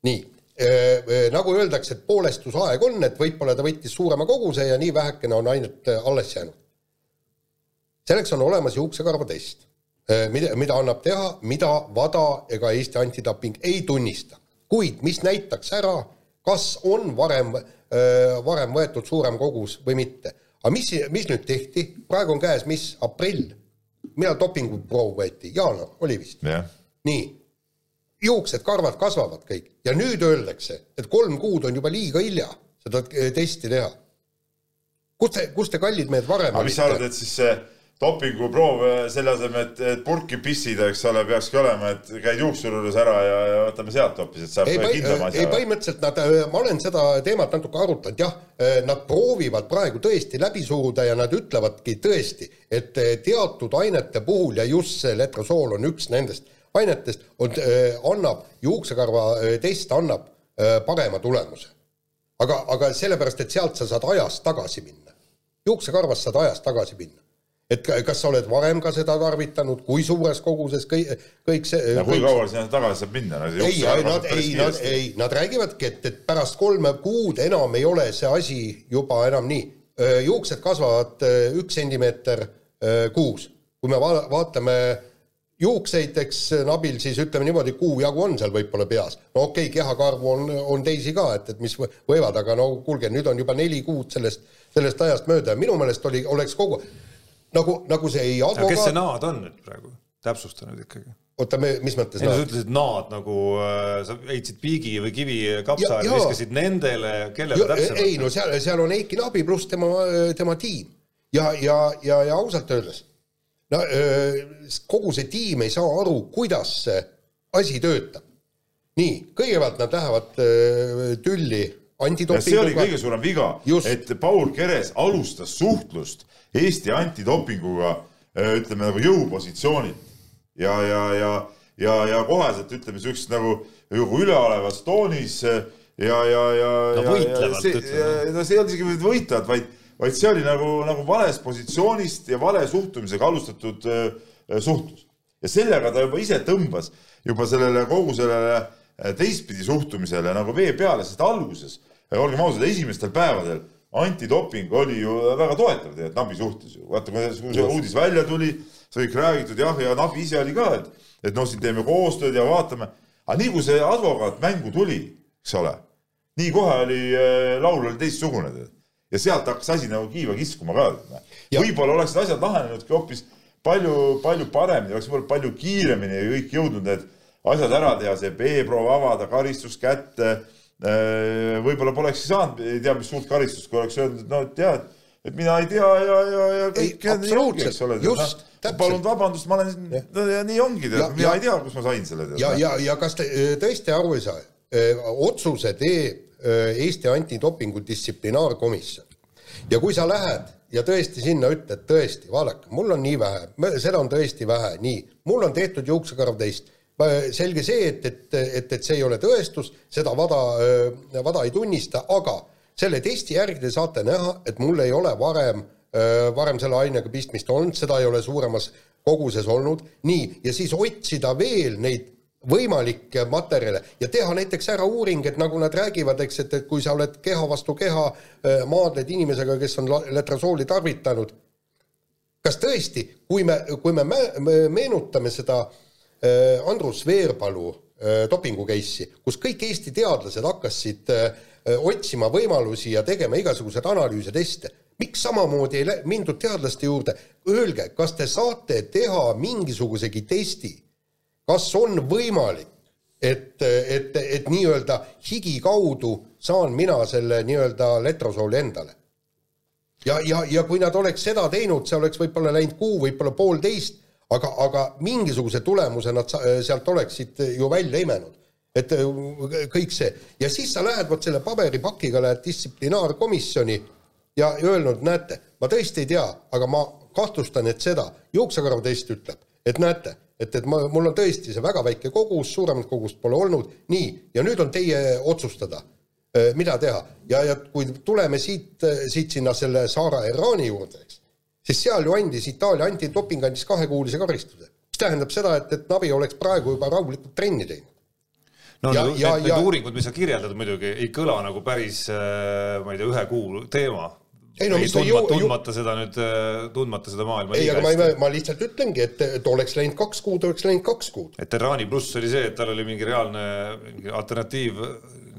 nii, äh, äh, nagu öeldakse, et poolestusaeg on, et võib-olla ta võttis suurema koguse ja nii vähekene on ainet alles jäänud. selleks on olemas juuksekarva test, mida, mida annab teha, mida WADA ega Eesti antidoping ei tunnista. kuid mis näitaks ära, kas on varem, varem võetud suurem kogus või mitte. aga mis, mis nüüd tehti, praegu on käes, mis, aprill millal dopinguproov võeti, jaanuar oli vist yeah.? nii, juuksed, karvad kasvavad kõik ja nüüd öeldakse, et kolm kuud on juba liiga hilja seda testi teha. kus te, kus te kallid mehed varem aga mis sa arvad, et siis see dopinguproov selle asemel, et, et purki pissida, eks ole, peakski olema, et käid juuksu juures ära ja, ja võtame sealt hoopis, et saab kindlama asja. ei, põhimõtteliselt nad, ma olen seda teemat natuke arutanud, jah, nad proovivad praegu tõesti läbi suruda ja nad ütlevadki tõesti, et teatud ainete puhul ja just see letrosool on üks nendest ainetest, on, annab, juuksekarva test annab parema tulemuse. aga, aga sellepärast, et sealt sa saad ajas tagasi minna. juuksekarvast saad ajas tagasi minna et kas sa oled varem ka seda tarvitanud, kui suures koguses kõik, kõik see. ja kui kaua sinna tagasi saab minna no,? ei, nad, ei, nad, ei, nad räägivadki, et, et pärast kolme kuud enam ei ole see asi juba enam nii. juuksed kasvavad üks sentimeeter kuus, kui me va vaatame juukseid, eks Nabil siis ütleme niimoodi, kuu jagu on seal võib-olla peas. no okei okay,, kehakarvu on, on teisi ka, et, et mis võivad, aga no kuulge, nüüd on juba neli kuud sellest, sellest ajast mööda ja minu meelest oli, oleks kogu nagu, nagu see ei advokaat. kes see naad on nüüd praegu? täpsusta nüüd ikkagi. oota, mis mõttes naad? sa ütlesid naad nagu äh, sa heitsid piigi või kivi kapsa ja viskasid nendele, kellele täpsemalt? ei no seal, seal on Eiki Nabi pluss tema, tema tiim ja, ja, ja, ja ausalt öeldes no kogu see tiim ei saa aru, kuidas see asi töötab. nii, kõigepealt nad lähevad tülli antidopinguga. see oli kõige suurem viga, et Paul Keres alustas suhtlust Eesti antidopinguga ütleme nagu jõupositsioonilt ja, ja, ja, ja, ja koheselt ütleme siukses nagu, nagu üleolevas toonis ja, ja, ja. no võitlevalt ütleme. no see ei olnud isegi võitlevalt, vaid vaid see oli nagu, nagu valest positsioonist ja vale suhtumisega alustatud äh, äh, suhtlus. ja sellega ta juba ise tõmbas juba sellele kogu sellele äh, teistpidi suhtumisele nagu vee peale, sest alguses, olgem ausad, esimestel päevadel antidoping oli ju väga toetav tegelikult Nabi suhtes ju. vaata, kui see uudis välja tuli, sai kõik räägitud jah, ja Nabi ise oli ka, et, et noh, siin teeme koostööd ja vaatame. aga nii kui see advokaat mängu tuli, eks ole, nii kohe oli laul oli teistsugune ja sealt hakkas asi nagu kiiva kiskuma ka. võib-olla oleksid asjad lahenenudki hoopis palju, palju paremini, oleks võib-olla palju kiiremini kõik jõudnud need asjad ära teha, see B-proov avada, karistus kätte. Äh, võib-olla polekski saanud, ei tea, mis suurt karistust, kui oleks öeldud, et no tead, et mina ei tea ja, ja, ja kõik. absoluutselt, just, täpselt. palun vabandust, ma olen, no ja nii ongi, mina ei tea, kus ma sain selle. ja, ja, ja kas te tõesti aru ei saa, otsuse teeb Eesti Antidopingu Distsiplinaarkomisjon. ja kui sa lähed ja tõesti sinna ütled, tõesti, vaadake, mul on nii vähe, seda on tõesti vähe, nii, mul on tehtud juuksekarv teist, selge see, et, et, et, et see ei ole tõestus, seda vada, vada ei tunnista, aga selle testi järgi te saate näha, et mul ei ole varem, varem selle ainega pistmist olnud, seda ei ole suuremas koguses olnud, nii, ja siis otsida veel neid võimalikke materjale ja teha näiteks ära uuring, et nagu nad räägivad, eks, et, et kui sa oled keha vastu keha äh, maadled inimesega, kes on letrosooli tarvitanud, kas tõesti, kui me, kui me meenutame seda äh, Andrus Veerpalu äh, dopingu case'i, kus kõik Eesti teadlased hakkasid otsima võimalusi ja tegema igasuguseid analüüse, teste, miks samamoodi ei mindud teadlaste juurde, öelge, kas te saate teha mingisugusegi testi? Kas on võimalik, et, et, et nii-öelda higi kaudu saan mina selle nii-öelda letrosooli endale? ja, ja, ja kui nad oleks seda teinud, see oleks võib-olla läinud kuu, võib-olla poolteist, aga, aga mingisuguse tulemuse nad sealt oleksid ju välja imenud. et kõik see ja siis sa lähed vot selle paberipakiga, lähed distsiplinaarkomisjoni ja öelnud, näete, ma tõesti ei tea, aga ma kahtlustan, et seda, juuksekarva test ütleb, et näete et, et ma, mul on tõesti see väga väike kogus, suuremat kogust pole olnud, nii, ja nüüd on teie otsustada, äh, mida teha. ja, ja kui tuleme siit, siit sinna selle Saara Errani juurde, eks, siis seal ju andis Itaalia antidoping andis kahekuulise karistuse. mis tähendab seda, et, et Navi oleks praegu juba rahulikult trenni teinud. no ja, need, ja, need ja, uuringud, mis sa kirjeldad muidugi ei kõla nagu päris, äh, ma ei tea, ühe kuu teema ei no mis ta ju tundmata seda nüüd, äh, tundmata seda maailma ei, aga ma, ei, ma lihtsalt ütlengi, et, et oleks läinud kaks kuud, oleks läinud kaks kuud. et Terrani pluss oli see, et tal oli mingi reaalne mingi alternatiiv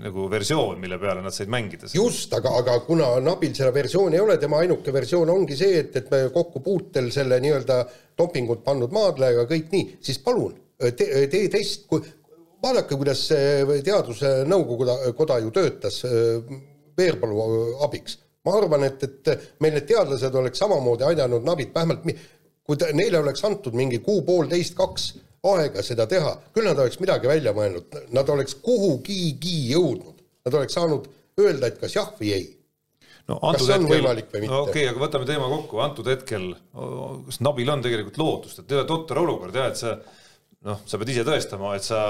nagu versioon, mille peale nad said mängida. just, aga, aga kuna Nabil seda versiooni ei ole, tema ainuke versioon ongi see, et, et me kokkupuutel selle nii-öelda dopingut pannud maadlejaga kõik nii, siis palun tee te test, vaadake, kuidas see teadusnõukogu koda ju töötas Veerpalu abiks ma arvan, et, et meil need teadlased oleks samamoodi aidanud Navit, vähemalt kui ta, neile oleks antud mingi kuu-poolteist, kaks aega seda teha, küll nad oleks midagi välja mõelnud, nad oleks kuhugigi jõudnud, nad oleks saanud öelda, et kas jah või ei. No on hetkel, no okei okay,, aga võtame teema kokku, antud hetkel, kas Nabil on tegelikult lootust, et totter olukord jah, et sa noh, sa pead ise tõestama, et sa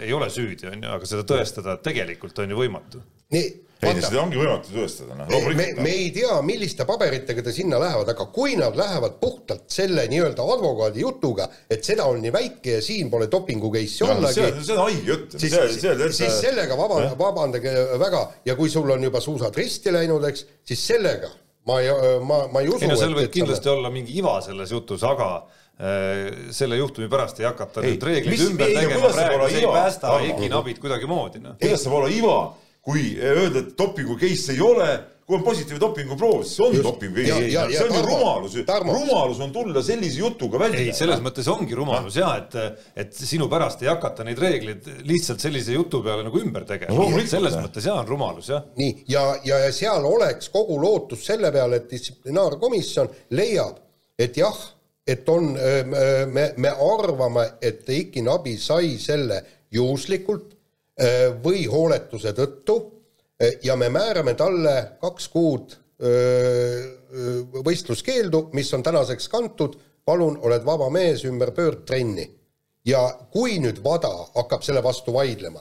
ei ole süüdi, on ju, aga seda tõestada tegelikult on ju võimatu. Nii ei, seda ongi võimatu tõestada, noh. me, me ei tea, milliste paberitega ta sinna lähevad, aga kui nad lähevad puhtalt selle nii-öelda advokaadi jutuga, et seda on nii väike ja siin pole dopingu case'i ollagi. see on haige jutt. siis, siis, siis sellega vabandage, vabandage väga ja kui sul on juba suusad risti läinud, eks, siis sellega ma ei, ma, ma ei usu. ei no seal võib kindlasti olla mingi iva selles jutus, aga äh, selle juhtumi pärast ei hakata ei, nüüd reegleid ümber tegema praegu, see ei päästa Eki Nabit kuidagimoodi no.. kuidas saab olla iva, kui öelda, et dopingu case ei ole kui on positiivne dopinguproov, siis on dopingu ees. see on ju rumalus, rumalus on tulla sellise jutuga välja. ei, selles mõttes ongi rumalus ja et, et sinu pärast ei hakata neid reegleid lihtsalt sellise jutu peale nagu ümber tegema no,. selles mõttes ja on rumalus jah. nii ja, ja, ja seal oleks kogu lootus selle peale, et distsiplinaarkomisjon leiab, et jah, et on, me, me arvame, et Iki Nabi sai selle juhuslikult või hooletuse tõttu Eh, ja me määrame talle kaks kuud võistluskeeldu, mis on tänaseks kantud, palun, oled vaba mees, ümber pöördtrenni. ja kui nüüd WADA hakkab selle vastu vaidlema,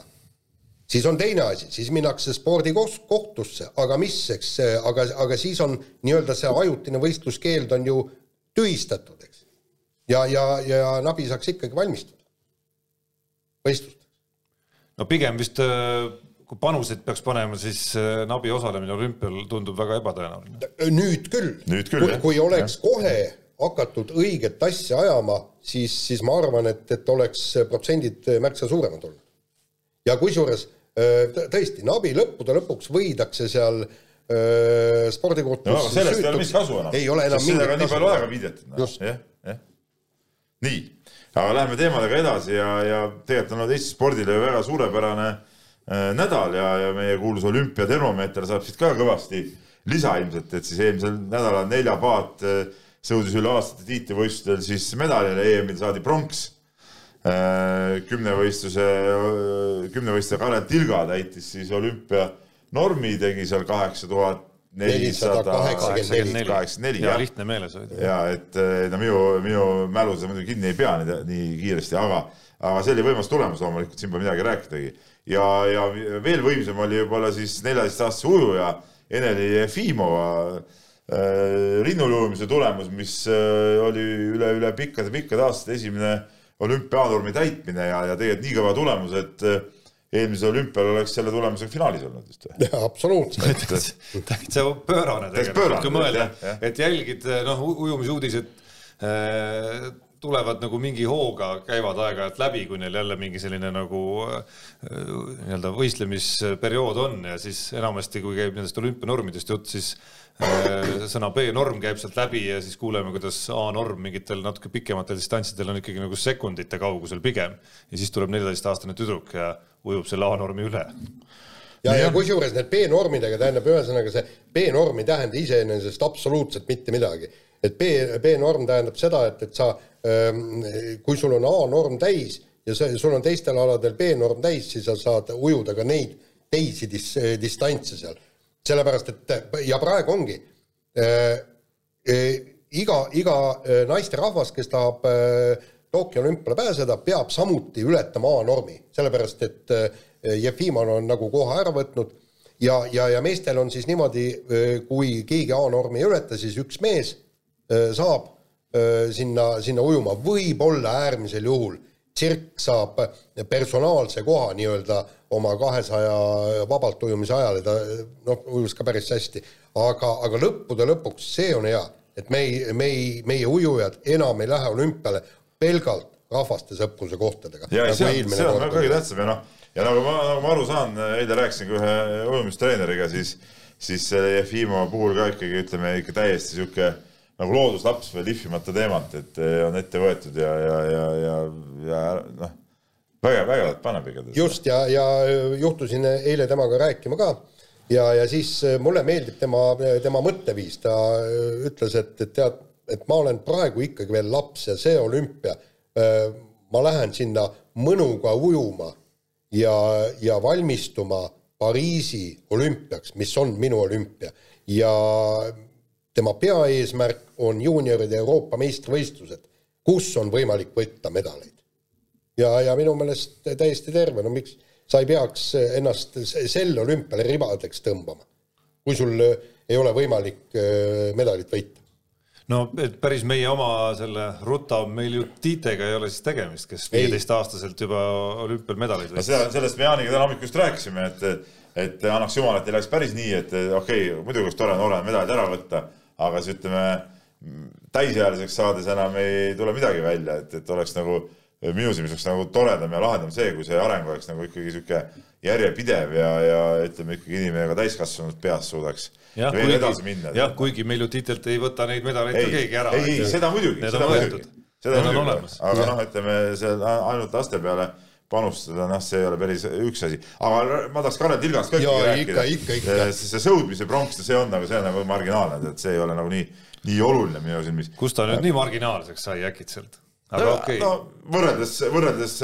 siis on teine asi, siis minnakse spordikohtusse, aga mis, eks, aga, aga siis on nii-öelda see ajutine võistluskeeld on ju tühistatud, eks. ja, ja, ja Nabi saaks ikkagi valmistuda võistlust. No pigem vist äh kui panuseid peaks panema, siis äh, Nabi osalemine olümpial tundub väga ebatõenäoline. nüüd küll, küll, kui, kui oleks ja. kohe hakatud õiget asja ajama, siis, siis ma arvan, et, et oleks protsendid märksa suuremad olnud. ja kusjuures äh, tõesti, Nabi lõppude lõpuks võidakse seal äh, spordikohtus no, sellest ei ole mis kasu enam. ei ole enam mingit kasu. nii palju aega viidetud no.. jah, jah. nii, aga läheme teemadega edasi ja, ja tegelikult on olnud Eesti spordile väga suurepärane äh, nädal ja, ja meie kuulus olümpiatermomeeter saab siit ka kõvasti lisa ilmselt, et siis eelmisel nädalal neljapaat äh, sõudis üle aastate tiitlivõistlustel siis medalile, EM-il saadi pronks. Äh, kümnevõistluse, kümnevõistleja Karel Tilga täitis siis olümpianormi, tegi seal kaheksa tuhat nelisada kaheksakümmend neli, kaheksakümmend neli. ja lihtne meeles hoida. ja et no minu, minu mälu seda muidugi kinni ei pea nii, nii kiiresti, aga, aga see oli võimas tulemus loomulikult, siin pole midagi rääkidagi ja, ja veel võimsam oli võib-olla siis neljateistaastase ujuja Eneli Jefimova äh, rinnulujumise tulemus, mis äh, oli üle, üle pikkade-pikkade aastate esimene olümpianormi täitmine ja, ja tegelikult nii kõva tulemus, et äh, eelmisel olümpial oleks selle tulemusega finaalis olnud vist või? absoluutselt. täitsa pöörane tegelikult, kui mõelda, et jälgid noh, ujumisuudised äh, tulevad nagu mingi hooga, käivad aeg-ajalt läbi, kui neil jälle mingi selline nagu äh, nii-öelda võistlemisperiood on ja siis enamasti, kui käib nendest olümpianormidest jutt, siis äh, sõna B-norm käib sealt läbi ja siis kuuleme, kuidas A-norm mingitel natuke pikematel distantsidel on ikkagi nagu sekundite kaugusel pigem. ja siis tuleb neljateistaastane tüdruk ja ujub selle A-normi üle ja, ja kusjuures need B-normidega tähendab ühesõnaga see B-norm ei tähenda iseenesest absoluutselt mitte midagi. et B, B-norm tähendab seda, et, et sa kui sul on A-norm täis ja see, sul on teistel aladel B-norm täis, siis sa saad ujuda ka neid teisi dis-, distantse seal. sellepärast, et ja praegu ongi äh, iga, iga naisterahvas, kes tahab äh, Tokyo olümpiale pääseda, peab samuti ületama A-normi, sellepärast et äh, Jefimov on nagu koha ära võtnud ja, ja, ja meestel on siis niimoodi, kui keegi A-normi ei ületa, siis üks mees saab sinna, sinna ujuma, võib-olla äärmisel juhul tsirk saab personaalse koha nii-öelda oma kahesaja vabalt ujumise ajal ja ta noh, ujus ka päris hästi. aga, aga lõppude lõpuks see on hea, et me ei, me ei, meie ujujad enam ei lähe olümpiale pelgalt rahvaste sõpruse kohtadega. ja nagu see on, see on väga kõige tähtsam ja noh, ja nagu ma, nagu ma aru saan, eile rääkisin ka ühe ujumistreeneriga, siis, siis Jefimova puhul ka ikkagi ütleme ikka täiesti sihuke nagu looduslaps veel lihvimata teemat, et eh, on ette võetud ja, ja, ja, ja, ja noh, vägev, vägevat paneb igatahes. just ja, ja juhtusin eile temaga rääkima ka. Ja, ja siis eh, mulle meeldib tema, tema mõtteviis, ta ütles, et, et tead, et ma olen praegu ikkagi veel laps ja see olümpia, ma lähen sinna mõnuga ujuma ja, ja valmistuma Pariisi olümpiaks, mis on minu olümpia. Ja tema peaeesmärk on juunioride Euroopa meistrivõistlused, kus on võimalik võtta medaleid. ja, ja minu meelest täiesti terve, no miks sa ei peaks ennast sel olümpial ribadeks tõmbama, kui sul ei ole võimalik äh, medalit võita no et päris meie oma selle Ruta meil ju Tiitega ei ole siis tegemist, kes viieteistaastaselt juba olümpial medaleid võitis no. sellest me Jaaniga täna hommikul just rääkisime, et et annaks jumal, et ei läheks päris nii, et okei okay,, muidugi oleks tore nooremad medalid ära võtta, aga siis ütleme, täisealiseks saades enam ei tule midagi välja, et, et oleks nagu minu silmis oleks nagu toredam ja lahedam see, kui see areng oleks nagu ikkagi sihuke järjepidev ja, ja ütleme ikkagi inimene ka täiskasvanud peas suudaks jah, veel kuigi, edasi minna. jah, kuigi meil ju titelt ei võta neid medaleid ka keegi ära. ei, ei, seda muidugi, seda muidugi. seda muidugi, aga noh, ütleme seal ainult laste peale panustada, noh, see ei ole päris üks asi, aga ma tahaks Karel Tilgast ka ikkagi rääkida. ikka, ikka, ikka. see sõudmise pronks, see on nagu, see on nagu marginaalne, et see ei ole nagu nii, nii oluline minu silmis. kust ta nüüd nii marginaalseks sai äkitselt? aga okei okay.. no võrreldes, võrreldes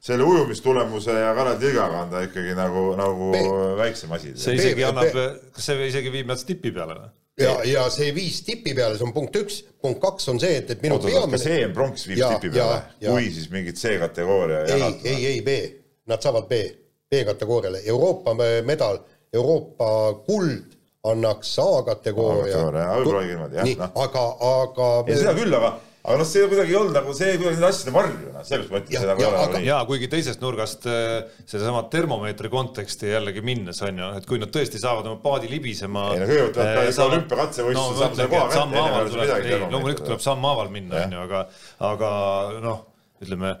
selle ujumistulemuse ja Karel Tilgaga on ta ikkagi nagu, nagu Be väiksem asi. see isegi annab, kas see isegi viib nad tipi peale või? ja, ja see viis tipi peale, see on punkt üks, punkt kaks on see, et, et minu Oota, peamine. kas see EM-pronks viib ja, tipi peale, kui siis mingit C-kategooria ei, ei, ei B, nad saavad B, B-kategooriale, Euroopa medal, Euroopa kuld annaks A-kategooria. võib-olla niimoodi jah. aga, aga. ei, seda küll, aga aga noh, see kuidagi ei olnud nagu see kuidagi nende asjade varju, noh, selles mõttes seda ei ole nagu nii. jaa, kuigi teisest nurgast äh, sedasama termomeetri konteksti jällegi minnes on ju, et kui nad tõesti saavad oma paadi libisema. ei no kõigepealt peab ka ikka olümpiakatsevõistlusel saama selle koha kätte, enne veel midagi. ei, loomulikult tuleb sammhaaval minna, on ju, aga, aga noh, ütleme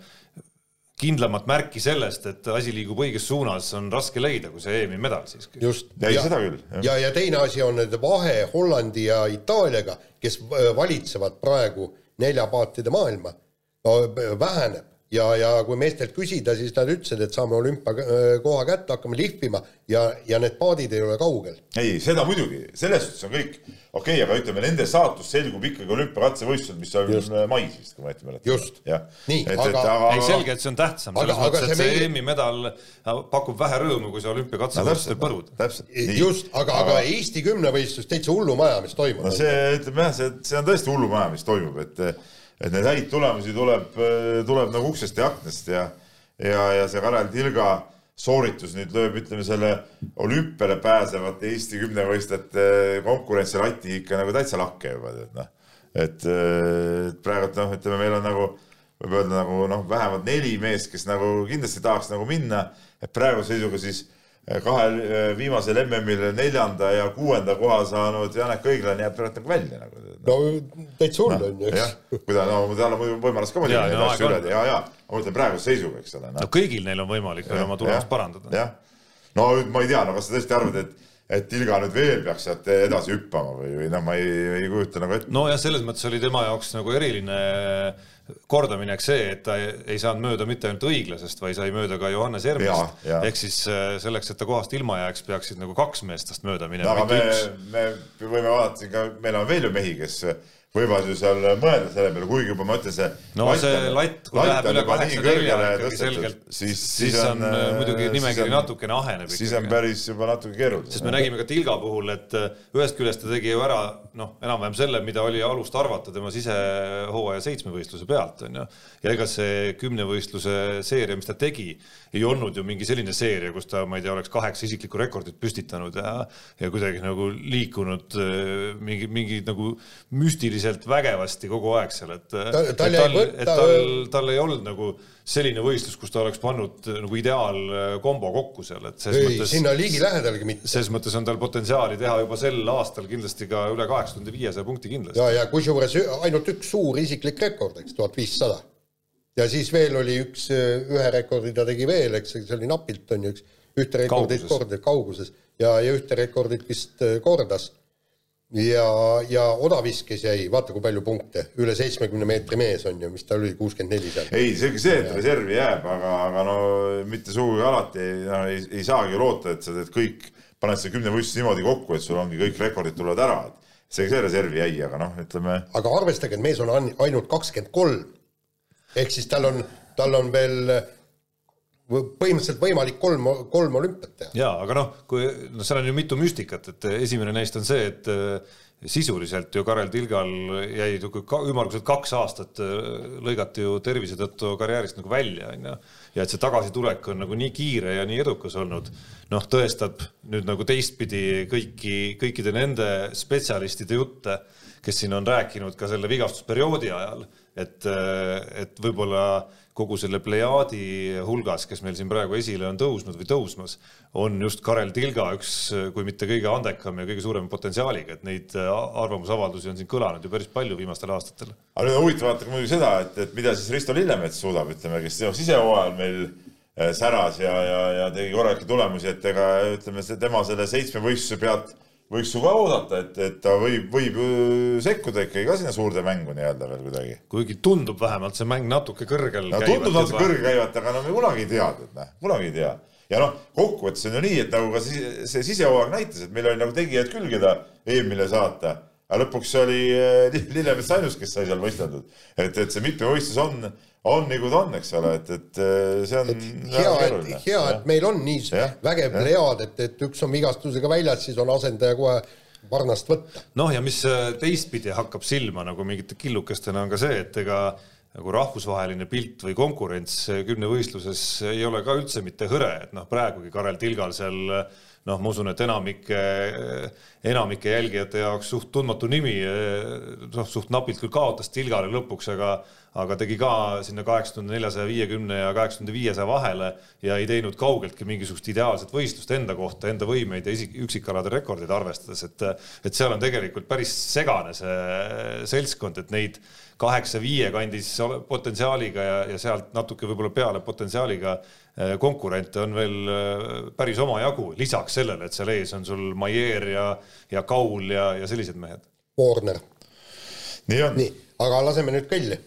kindlamat märki sellest, et asi liigub õiges suunas, on raske leida, kui see EM-i medal siiski. just. ei, seda küll. ja, ja teine asi on nüüd vahe Hollandi ja Itaaliaga, kes äh, valitsevad praegu neljapaatide maailma no väheneb ja, ja kui meestelt küsida, siis nad ütlesid, et saame olümpiakoha kätte, hakkame lihvima ja, ja need paadid ei ole kaugel. ei, seda muidugi, selles suhtes on kõik okei okay,, aga ütleme, nende saatus selgub ikkagi olümpiakatsevõistlusel, mis on just. mais vist, kui ma õieti mäletan. just, nii, aga, aga. ei, selge, et see on tähtsam, selles mõttes, et see EM-i meie... medal pakub vähe rõõmu, kui see olümpiakatsevõistlustel põrud. täpselt, just, aga, aga Eesti kümnevõistlus täitsa hullumajamist toimub. no see, ütleme jah, see, see on tõesti hullumajamist toimub, et et neid häid tulemusi tuleb, tuleb nagu uksest ja aknast ja, ja, ja see Karel Tilga sooritus nüüd lööb, ütleme selle olümpiale pääsevate Eesti kümnevõistlejate konkurentsilati ikka nagu täitsa lakke juba, tead noh. et, et praegult noh, ütleme, meil on nagu, võib öelda nagu noh, vähemalt neli meest, kes nagu kindlasti tahaks nagu minna, et praeguse seisuga siis kahel eh, viimasel MM-il neljanda ja kuuenda koha saanud Janek Õiglane jääb praegu nagu välja nagu. no täitsa hull on ju. jah, kui ta, no tal on võimalus ka muidugi neid asju üle teha, ja, ja ma mõtlen praeguse seisuga, eks ole no.. no kõigil neil on võimalik veel oma tulemust parandada. jah, no ma ei tea, no kas sa tõesti arvad, et et Ilga nüüd veel peaks sealt edasi hüppama või, või noh, ma ei, ei kujuta nagu ette. nojah, selles mõttes oli tema jaoks nagu eriline kordaminek see, et ta ei saanud mööda mitte ainult õiglasest, vaid sai mööda ka Johannes Ermist. ehk siis äh, selleks, et ta kohast ilma jääks, peaksid nagu kaks meest tast mööda minema. aga me, me võime vaadata siin ka, meil on veel ju mehi, kes võivad ju seal mõelda selle peale, kuigi juba ma ütlen, see no latt see latt, kui läheb üle kaheksa nelja ikkagi selgelt, siis, siis on äh, muidugi nimekiri natukene aheneb. siis on päris juba natuke keeruline. sest me nägime ka Tilga puhul, et äh, ühest küljest ta tegi ju ära noh, enam-vähem selle, mida oli alust arvata tema sisehooaja seitsmevõistluse pealt, on ju. ja ega see kümnevõistluse seeria, mis ta tegi, ei olnud ju mingi selline seeria, kus ta, ma ei tea, oleks kaheksa isiklikku rekordit püstitanud ja, ja kuidagi nagu liikunud äh, mingi, mingi nagu müstilise füüsiliselt vägevasti kogu aeg seal, et ta, tal, et tal, tal ei olnud nagu selline võistlus, kus ta oleks pannud nagu ideaalkombo kokku seal, et selles ei, mõttes. sinna ligilähedalgi mitte. selles mõttes on tal potentsiaali teha juba sel aastal kindlasti ka üle kaheksa tuhande viiesaja punkti kindlasti. ja, ja kusjuures ainult üks suur isiklik rekord, eks, tuhat viissada. ja siis veel oli üks, ühe rekordi ta tegi veel, eks see oli napilt, on ju, üks, ühte rekordit korda kauguses ja, ja ühte rekordit vist kordas ja, ja odaviskes jäi, vaata kui palju punkte, üle seitsmekümne meetri mees on ju, mis ta oli, kuuskümmend neli seal. ei, selge see, et reservi jääb, aga, aga no mitte sugugi alati no, ei, ei saagi loota, et sa teed kõik, paned selle kümnevõistluse niimoodi kokku, et sul ongi kõik rekordid tulevad ära, et see, see reservi jäi, aga noh, ütleme. aga arvestage, et mees on ainult kakskümmend kolm. ehk siis tal on, tal on veel põhimõtteliselt võimalik kolm, kolm olümpiat teha. jaa, aga noh, kui noh, seal on ju mitu müstikat, et esimene neist on see, et äh, sisuliselt ju Karel Tilgal jäi ümmarguselt kaks aastat äh, lõigati ju tervise tõttu karjäärist nagu välja, onju. ja et see tagasitulek on nagu nii kiire ja nii edukas olnud, noh, tõestab nüüd nagu teistpidi kõiki, kõikide nende spetsialistide jutte kes siin on rääkinud ka selle vigastusperioodi ajal, et, et võib-olla kogu selle plejaadi hulgas, kes meil siin praegu esile on tõusnud või tõusmas, on just Karel Tilga üks, kui mitte kõige andekam ja kõige suurema potentsiaaliga, et neid arvamusavaldusi on siin kõlanud ju päris palju viimastel aastatel. aga nüüd on huvitav vaadata muidugi seda, et, et mida siis Risto Lillemets suudab, ütleme, kes sisehooajal meil äh, säras ja, ja, ja tegi korralikke tulemusi, et ega ütleme, tema selle seitsme võistluse pealt võiks ju ka oodata, et, et ta võib, võib sekkuda ikkagi ka sinna suurde mängu nii-öelda veel kuidagi. kuigi tundub vähemalt see mäng natuke kõrgel no, tundub natuke kõrgel käivat, aga no me kunagi ei tea, et noh, kunagi ei tea. ja noh, kokkuvõttes on ju nii, et nagu ka see, see sisehooaeg näitas, et meil oli nagu tegijaid küll, keda EM-ile saata, aga lõpuks oli eh, Lillemets ainus, kes sai seal võisteldud. et, et see mitmevõistlus on on nagu ta on, eks ole, et, et äh, see on. hea, et, hea, et meil on nii ja, vägev plejaad, et, et üks on vigastusega väljas, siis on asendaja kohe varnast võtta. noh, ja mis äh, teistpidi hakkab silma nagu mingite killukestena on ka see, et ega nagu rahvusvaheline pilt või konkurents kümnevõistluses ei ole ka üldse mitte hõre, et noh, praegugi Karel Tilgal seal noh, ma usun, et enamike, enamike jälgijate jaoks suht tundmatu nimi, noh, suht napilt küll kaotas Tilgale lõpuks, aga aga tegi ka sinna kaheksakümne tuhande neljasaja viiekümne ja kaheksakümne tuhande viiesaja vahele ja ei teinud kaugeltki mingisugust ideaalset võistlust enda kohta, enda võimeid ja isik, üksikalade rekordeid arvestades, et et seal on tegelikult päris segane see seltskond, et neid kaheksa viie kandis potentsiaaliga ja, ja sealt natuke võib-olla peale potentsiaaliga eh, konkurente on veel eh, päris omajagu, lisaks sellele, et seal ees on sul Maier ja, ja Kaul ja, ja sellised mehed. Warner. nii on. nii, aga laseme nüüd kõlli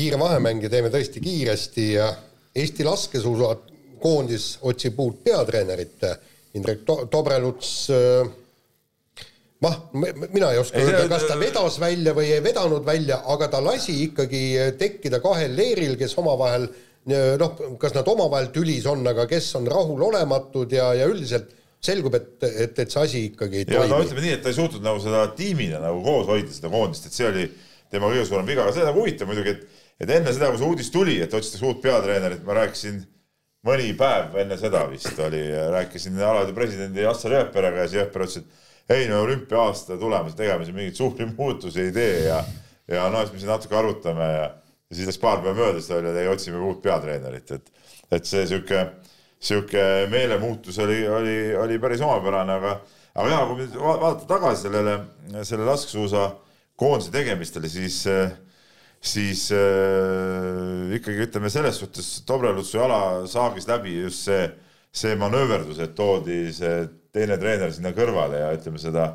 kiire vahemäng ja teeme tõesti kiiresti ja Eesti laskesuusakoondis otsib uut peatreenerit. Indrek Tobreluts noh, mina ei oska öelda, kas ta vedas välja või ei vedanud välja, aga ta lasi ikkagi tekkida kahel leeril, kes omavahel noh, kas nad omavahel tülis on, aga kes on rahulolematud ja, ja üldiselt selgub, et, et, et see asi ikkagi ei toimi. no ütleme nii, et ta ei suutnud nagu seda tiimina nagu koos hoida, seda koondist, et see oli tema kõige suurem viga, aga see on nagu huvitav muidugi, et et enne seda, kui see uudis tuli, et otsitakse uut peatreenerit, ma rääkisin mõni päev enne seda vist oli, rääkisin alade presidendi Assar Jõeperega ja siis Jõeper ütles, et ei no olümpia-aasta tulemas, tegema siin mingeid suuri muutusi ei tee ja ja no siis me siin natuke arutame ja, ja siis läks paar päeva mööda, siis ta oli, et ei, otsime uut peatreenerit, et et see sihuke, sihuke meelemuutus oli, oli, oli päris omapärane, aga aga jaa, kui nüüd vaadata tagasi sellele, selle laskesuusa koondise tegemistele, siis äh, siis äh, ikkagi ütleme selles suhtes Dobrelutsu jala saagis läbi just see, see manööverdus, et toodi see teine treener sinna kõrvale ja ütleme seda,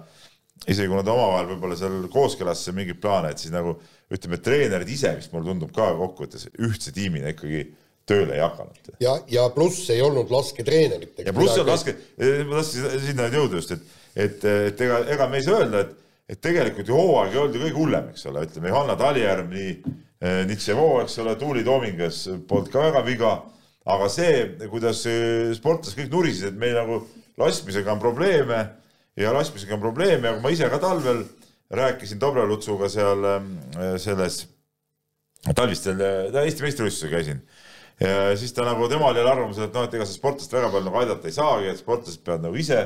isegi kui nad omavahel võib-olla seal kooskõlastasid mingeid plaane, et siis nagu ütleme, treenerid ise vist mulle tundub ka kokkuvõttes ühtse tiimina ikkagi tööle ei hakanud. ja, ja pluss ei olnud lasketreenerit. ja pluss on laske, ma tahtsin sinna jõuda just, et, et, et ega, ega me ei saa öelda, et et tegelikult ju hooaeg ei olnud ju kõige hullem, eks ole, ütleme Johanna Talijärv, nii eh, Nitševo, eks ole, Tuuli Toomingas polnud ka väga viga, aga see, kuidas sportlased kõik nurisid, et meil nagu laskmisega on probleeme ja laskmisega on probleeme kui ma ise ka talvel rääkisin Dobrelutsuga seal eh, selles talvistel, Eesti meistrivõistlusel käisin ja siis ta nagu, temal oli arvamusel, et noh, et ega see sportlast väga palju nagu aidata ei saagi, et sportlased peavad nagu ise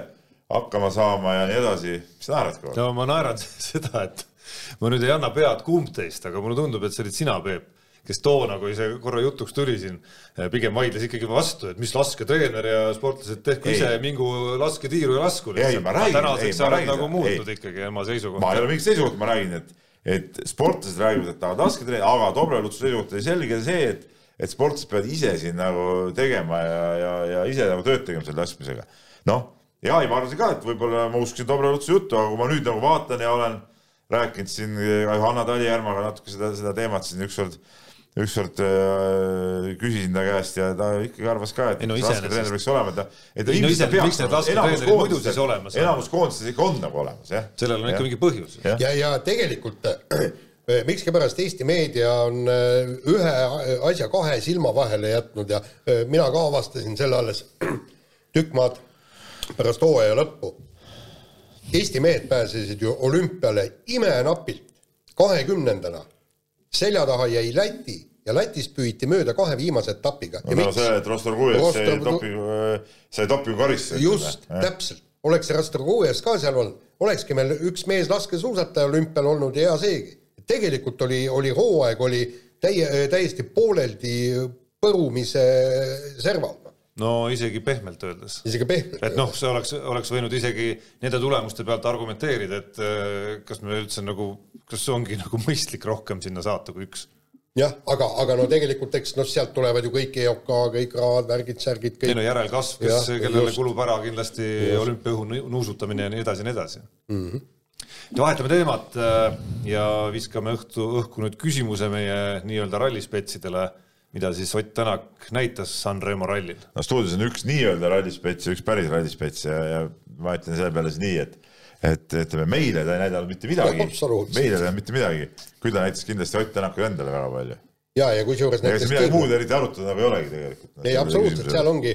hakkama saama ja nii edasi. mis sa naerad kogu aeg? no ma naeran seda, et ma nüüd ei anna pead kumb teist, aga mulle tundub, et see olid sina, Peep, kes toona, kui see korra jutuks tuli siin, pigem vaidles ikkagi vastu, et mis lasketreener ja sportlased tehku ise mingu lasketiiru ja lasku. ei, ma räägin, ei, ma räägin. nagu muutnud ei. ikkagi oma seisukohta. ma ei ole mingit seisukohta, ma räägin, et, et sportlased räägivad, et tahavad lasketreener, aga Dobrelutsu seisukoht oli selge see, et, et sportlased peavad ise siin nagu tegema ja, ja, ja ise nagu tööd tegema selle laskmisega. noh ja ei, ma arvasin ka, et võib-olla ma uskusin Dobrelutsu juttu, aga kui ma nüüd nagu vaatan ja olen rääkinud siin Johanna Talijärmaga natuke seda, seda teemat siin ükskord, ükskord äh, küsisin ta käest ja ta ikkagi arvas ka, et no, lasketreener võiks olema, et ta, et ta ilmselt no, peaks olema. siis olemas? enamus koondises ikka on nagu olemas, jah. sellel on ikka mingi põhjus. ja, ja, ja tegelikult äh, miskipärast Eesti meedia on äh, ühe asja kahe silma vahele jätnud ja mina ka avastasin selle alles tükk maad pärast hooaja lõppu. Eesti mehed pääsesid ju olümpiale imenapilt, kahekümnendana. selja taha jäi Läti ja Lätist püüti mööda kahe viimase etapiga. no, no see, et Rostov Kujev sai dopingu, sai dopingukaristuse. just, täpselt, oleks see Rastorgujev ka seal olnud, olekski meil üks mees laskesuusataja olümpial olnud ja hea seegi. Tegelikult oli, oli hooaeg oli täie, täiesti pooleldi põrumise serval no isegi pehmelt öeldes. isegi pehmelt. et noh, see oleks, oleks võinud isegi nende tulemuste pealt argumenteerida, et äh, kas me üldse nagu, kas ongi nagu mõistlik rohkem sinna saata kui üks jah, aga, aga no tegelikult eks noh, sealt tulevad ju kõik EOK, kõik rahad, värgid, särgid, kõik. ei no järelkasv, kes, kellele just. kulub ära kindlasti olümpiaõhu nuusutamine ja nii edasi ja nii edasi mm. -hmm. Vahetame teemat äh, ja viskame õhtu, õhku nüüd küsimuse meie nii-öelda rallispetsidele mida siis Ott Tänak näitas Sanremo rallil? no stuudios on üks nii-öelda rallispets ja üks päris rallispets ja, ja ma ütlen selle peale siis nii, et et ütleme, meile ta ei näidanud mitte midagi, meile ta ei mitte midagi, küll ta näitas kindlasti Ott Tänakule endale väga palju ja, ja kusjuures ega siin midagi muud eriti arutada nagu ei olegi tegelikult. ei, absoluutselt, seal ongi,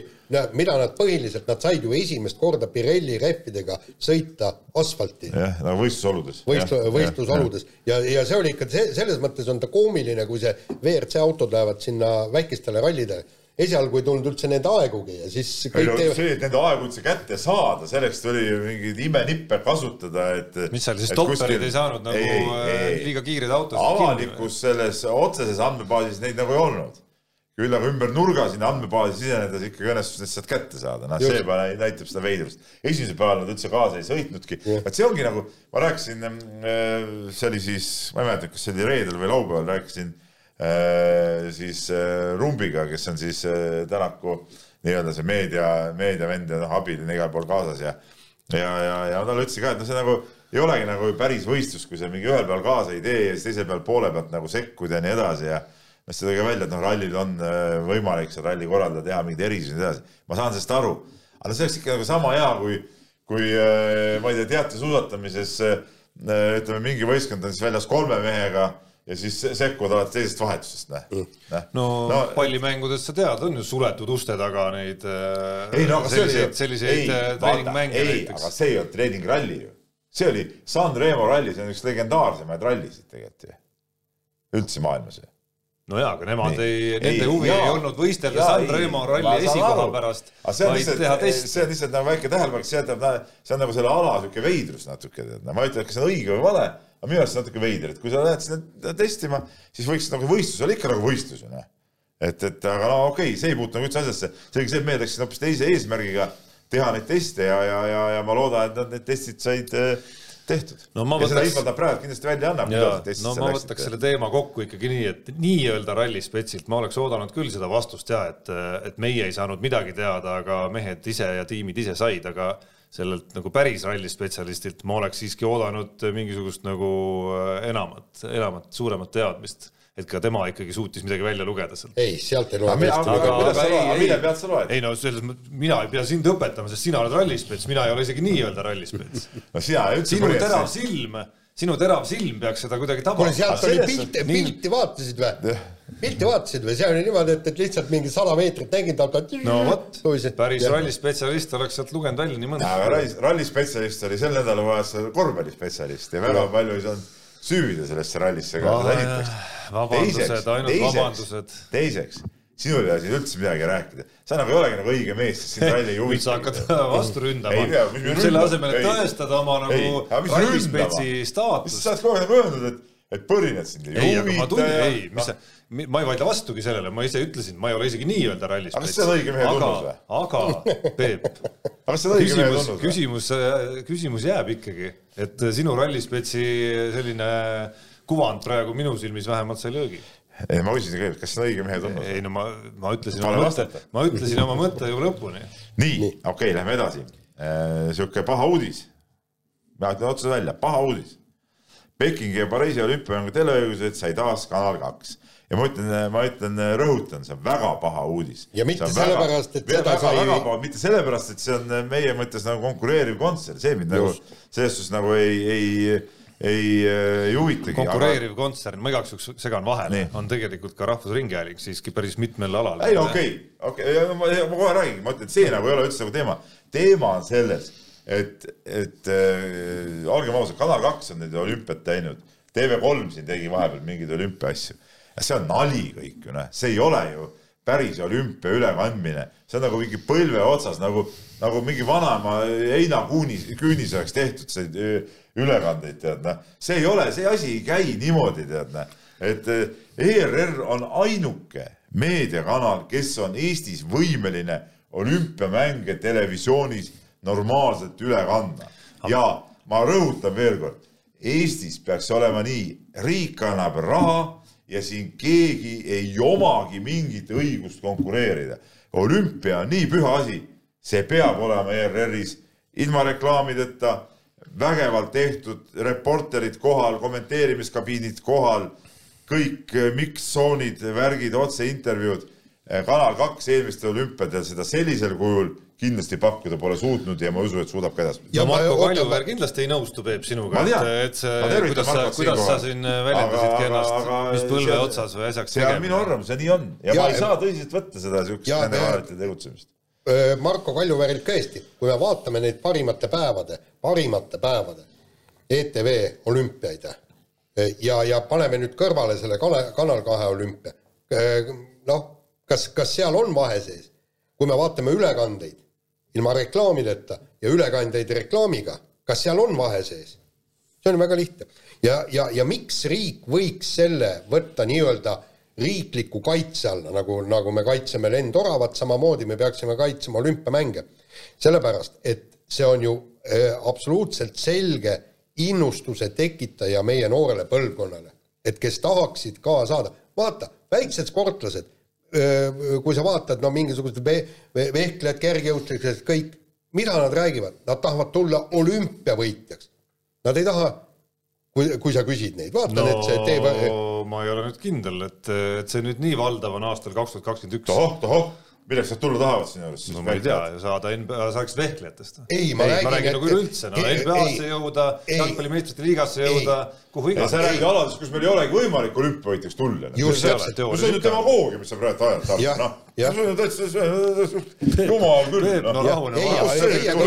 mida nad põhiliselt, nad said ju esimest korda Pirelli rehvidega sõita asfalti. jah, nagu võistlusoludes. võistlu, võistlusoludes ja, ja, see oli ikka, selles mõttes on ta koomiline, kui see WRC autod lähevad sinna väikestele rallidele esialgu ei tulnud üldse nende aegugi ja siis kõik ei, teevad... see, et nende aegu üldse kätte saada, selleks tuli ju mingeid imenippe kasutada, et mis seal siis doktorid kuskil... ei saanud nagu ei, ei, äh, liiga kiireid autosid avalikus selles otseses andmebaasis neid nagu ei olnud. küll aga ümber nurga sinna andmebaasi sisenedes ikkagi õnnestus need sealt kätte saada, noh see juba näitab seda veidrust. esimesel päeval nad üldse kaasa ei sõitnudki, et see ongi nagu, ma rääkisin, äh, see oli siis, ma ei mäleta, kas see oli reedel või laupäeval, rääkisin siis äh, Rumbiga, kes on siis äh, Tänaku nii-öelda see meedia, meediavend ja noh, abiline igal pool kaasas ja ja, ja, ja talle ütlesin ka, et noh, see nagu ei olegi nagu päris võistlus, kui sa mingi ühel päeval kaasa ei tee ja siis teisel peal poole pealt nagu sekkud ja nii edasi ja noh, see tõi ka välja, et noh, rallil on võimalik seal ralli korraldada, teha mingeid erisusi ja nii edasi. ma saan sellest aru, aga no see oleks ikka nagu sama hea, kui, kui ma ei tea, teatesuusatamises ütleme, mingi võistkond on siis väljas kolme mehega ja siis sekkuvad alati teisest vahetusest, näh mm.. no, no pallimängudes sa tead, on ju suletud uste taga neid äh, ei, no, selliseid, selliseid äh, treeningmänge näiteks. aga see ei olnud treeningralli ju. see oli San Remo ralli, see on üks legendaarsemaid rallisid tegelikult ju. üldse maailmas ju no jaa, aga nemad ei, ei, nende huvi jaa, ei olnud võistelda San Remo ralli esikoha pärast, vaid teha testi. see on lihtsalt nagu väike tähelepanek, see jätab, see on nagu selle ala niisugune veidrus natuke, tead, ma ei ütle, kas see on õige või vale aga minu arust see natuke veider, et kui sa lähed sinna testima, siis võiks nagu võistlus olla ikka nagu võistlus ju noh. et, et aga no okei okay,, see ei puutu nagu üldse asjasse, selge see, et meie läksime hoopis teise eesmärgiga teha neid teste ja, ja, ja, ja ma loodan, et nad need testid said äh, tehtud no,. ja võtaks... seda infot ta praegu kindlasti välja annab. no ma võtaks selle teema kokku ikkagi nii, et nii-öelda rallispetsilt ma oleks oodanud küll seda vastust ja et, et meie ei saanud midagi teada, aga mehed ise ja tiimid ise said, aga sellelt nagu päris rallispetsialistilt ma oleks siiski oodanud mingisugust nagu äh, enamat, enamat, suuremat teadmist et ka tema ikkagi suutis midagi välja lugeda sealt. ei, sealt ei loe tõesti midagi. mille pealt sa loed? ei no selles mõttes, mina ei pea sind õpetama, sest sina oled rallispets, mina ei ole isegi nii-öelda rallispets no sina ei üldse sinu terav silm, sinu terav silm peaks seda kuidagi tabama. kuule, sealt oli pilte, pilti vaatasid või? pilti vaatasid või, see oli niimoodi, et, et lihtsalt mingi sada meetrit nägin talt. no vot, päris rallispetsialist oleks sealt lugenud välja nii mõndagi. aga rallispetsialist oli sel nädalavahetusel korvpallispetsialist ja väga palju ei saanud süüvida sellesse rallisse ka, seda esiteks. vabandused, ainult teiseks, vabandused. teiseks, sinul ei ole siin üldse midagi rääkida, sa nagu ei olegi nagu õige mees, sest sind ralli ei huvita. sa hakkad vastu ründama. selle asemel, et tõestada oma nagu rallispetsi staatust. sa oled kogu aeg nagu öelnud, et et põrinad sind ei huvita. ei, mis sa, ma ei vaidle vastugi sellele, ma ise ütlesin, ma ei ole isegi nii-öelda rallis. aga kas see on õige mehe tunnus või? aga Peep aga kas see on õige mehe tunnus või? küsimus, küsimus jääb ikkagi, et sinu rallispetsi selline kuvand praegu minu silmis vähemalt sai löögi ei, ma küsisin kõigepealt, kas see on õige mehe tunnus? ei no ma, ma ütlesin oma mõtte, ma ütlesin oma mõtte ju lõpuni. nii, nii., okei okay,, lähme edasi. Äh, sihuke paha uudis. ma ütlen otse välja, paha uudis. Pekingi ja Pariisi olümpiamängu teleõigused sai taas Kanal kaks ja ma ütlen, ma ütlen, rõhutan, see on väga paha uudis. ja mitte sellepärast, et seda sai. mitte sellepärast, et see on meie mõttes nagu konkureeriv kontsert, see mind nagu selles suhtes nagu ei, ei ei, ei huvitagi. konkureeriv aga... kontsern, ma igaks juhuks segan vahele, on tegelikult ka Rahvusringhääling siiski päris mitmel alal. ei okei, okei, ma, ma kohe räägin, ma ütlen, et see nagu ei ole üldse nagu teema. teema on selles, et, et äh, olgem ausad, Kanal kaks on neid olümpiat teinud, TV3 siin tegi vahepeal mingeid olümpia asju see on nali kõik ju noh, see ei ole ju päris olümpia ülekandmine, see on nagu mingi põlve otsas nagu, nagu mingi vanaema heinakuunis, küünis oleks tehtud neid ülekandeid, tead noh. see ei ole, see asi ei käi niimoodi, tead noh, et ERR on ainuke meediakanal, kes on Eestis võimeline olümpiamänge televisioonis normaalselt üle kandma ja ma rõhutan veel kord, Eestis peaks olema nii, riik annab raha ja siin keegi ei omagi mingit õigust konkureerida. olümpia on nii püha asi, see peab olema ERR-is ilma reklaamideta, vägevalt tehtud, reporterid kohal, kommenteerimiskabiinid kohal, kõik miks-tsoonid, värgid, otseintervjuud. kanal kaks eelmistel olümpiadel seda sellisel kujul kindlasti pakkuda pole suutnud ja ma usun, et suudab ka edaspidi. ja Marko Kaljuveer kindlasti ei nõustu, Peep, sinuga, et, et see, kuidas sa, kuidas sa siin väljendasidki ennast, mis põlve otsas või asjaks tegemine. minu arvamus ja nii on ja, ja ma ei saa tõsiselt võtta seda siukest nende vahelite tegutsemist. Marko Kaljuveerilt tõesti, kui me vaatame neid parimate päevade, parimate päevade ETV olümpiaid ja, ja paneme nüüd kõrvale selle Kanal kahe olümpia, noh, kas, kas seal on vahe sees? kui me vaatame ülekandeid ilma reklaamideta ja ülekandeid reklaamiga, kas seal on vahe sees? see on väga lihtne. ja, ja, ja miks riik võiks selle võtta nii-öelda riikliku kaitse alla, nagu, nagu me kaitseme lendoravat, samamoodi me peaksime kaitsema olümpiamänge. sellepärast, et see on ju äh, absoluutselt selge innustuse tekitaja meie noorele põlvkonnale, et kes tahaksid ka saada, vaata, väiksed sportlased, kui sa vaatad, no mingisugused ve-, vehklejad, kergejõustikused, kõik, mida nad räägivad, nad tahavad tulla olümpiavõitjaks. Nad ei taha, kui, kui sa küsid neid, vaata no, need see teeb ma ei ole nüüd kindel, et, et see nüüd nii valdav on aastal kaks tuhat kakskümmend üks. tohoh, tohoh milleks nad tulla tahavad sinu arust? no ma ei tea, saada NBA, saaks vehklejatest. ei, ma räägin, ma räägin nagu üleüldse, no NBA-sse jõuda, jalgpallimeistrite liigasse jõuda, kuhu iganes. sa räägid aladest, kus meil ei olegi võimalik olümpiavõitjaks tulla. just täpselt. no see on ju demagoogia, mis sa praegu ajad, Tarmo, noh. see on ju täitsa, jumal küll. no rahune vana.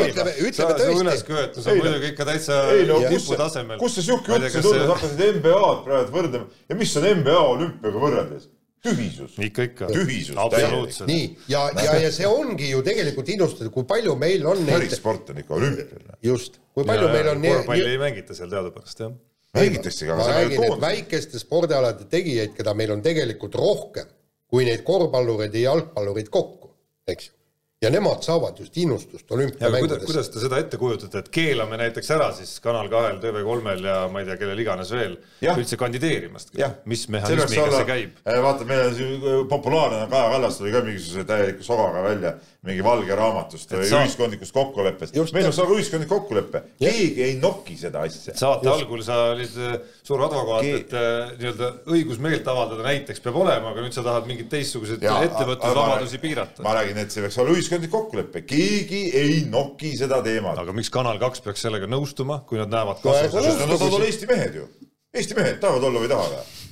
ütleme, ütleme tõesti. ülesköetus on muidugi ikka täitsa tiputasemel. kust see sihuke jutt sa hakkasid NBA-d praegu võrdlema ja mis on NBA olümpiaga võrreldes? Tühisus. ikka, ikka. tühisus. absoluutselt. nii, ja, ja, ja see ongi ju tegelikult ilustatud, kui palju meil on päris neid... sport on ikka olümpialine. just, kui palju ja, meil on korvpalli ei mängita seal teadupärast, jah. mängitaksegi, aga ma räägin, et väikeste spordialade tegijaid, keda meil on tegelikult rohkem kui neid korvpallureid ja jalgpallureid kokku, eks ju ja nemad saavad just innustust olümpiamängudest. kuidas te seda ette kujutate, et keelame näiteks ära siis Kanal kahel, TV3-l ja ma ei tea, kellel iganes veel üldse kandideerimast? mis mehhanismiga see käib? Eh, vaata, meil on siin eh, populaarne Kaja Kallas tuli ka mingisuguse täieliku sogaga välja mingi valge raamatust või sa... ühiskondlikust kokkuleppest. meil on saanud ühiskondlik kokkulepe, keegi ei noki seda asja. saate just. algul sa olid eh, suur advokaat Ke..., et nii-öelda õigus meelt avaldada näiteks peab olema, aga nüüd sa tahad mingeid teistsuguseid ettevõtlusvabadusi piirata. ma räägin, et see peaks olema ühiskondlik kokkulepe, keegi ei noki seda teemat. aga miks Kanal kaks peaks sellega nõustuma, kui nad näevad kasvu? nad olla Eesti mehed ju. Eesti mehed tahavad olla või ei taha või?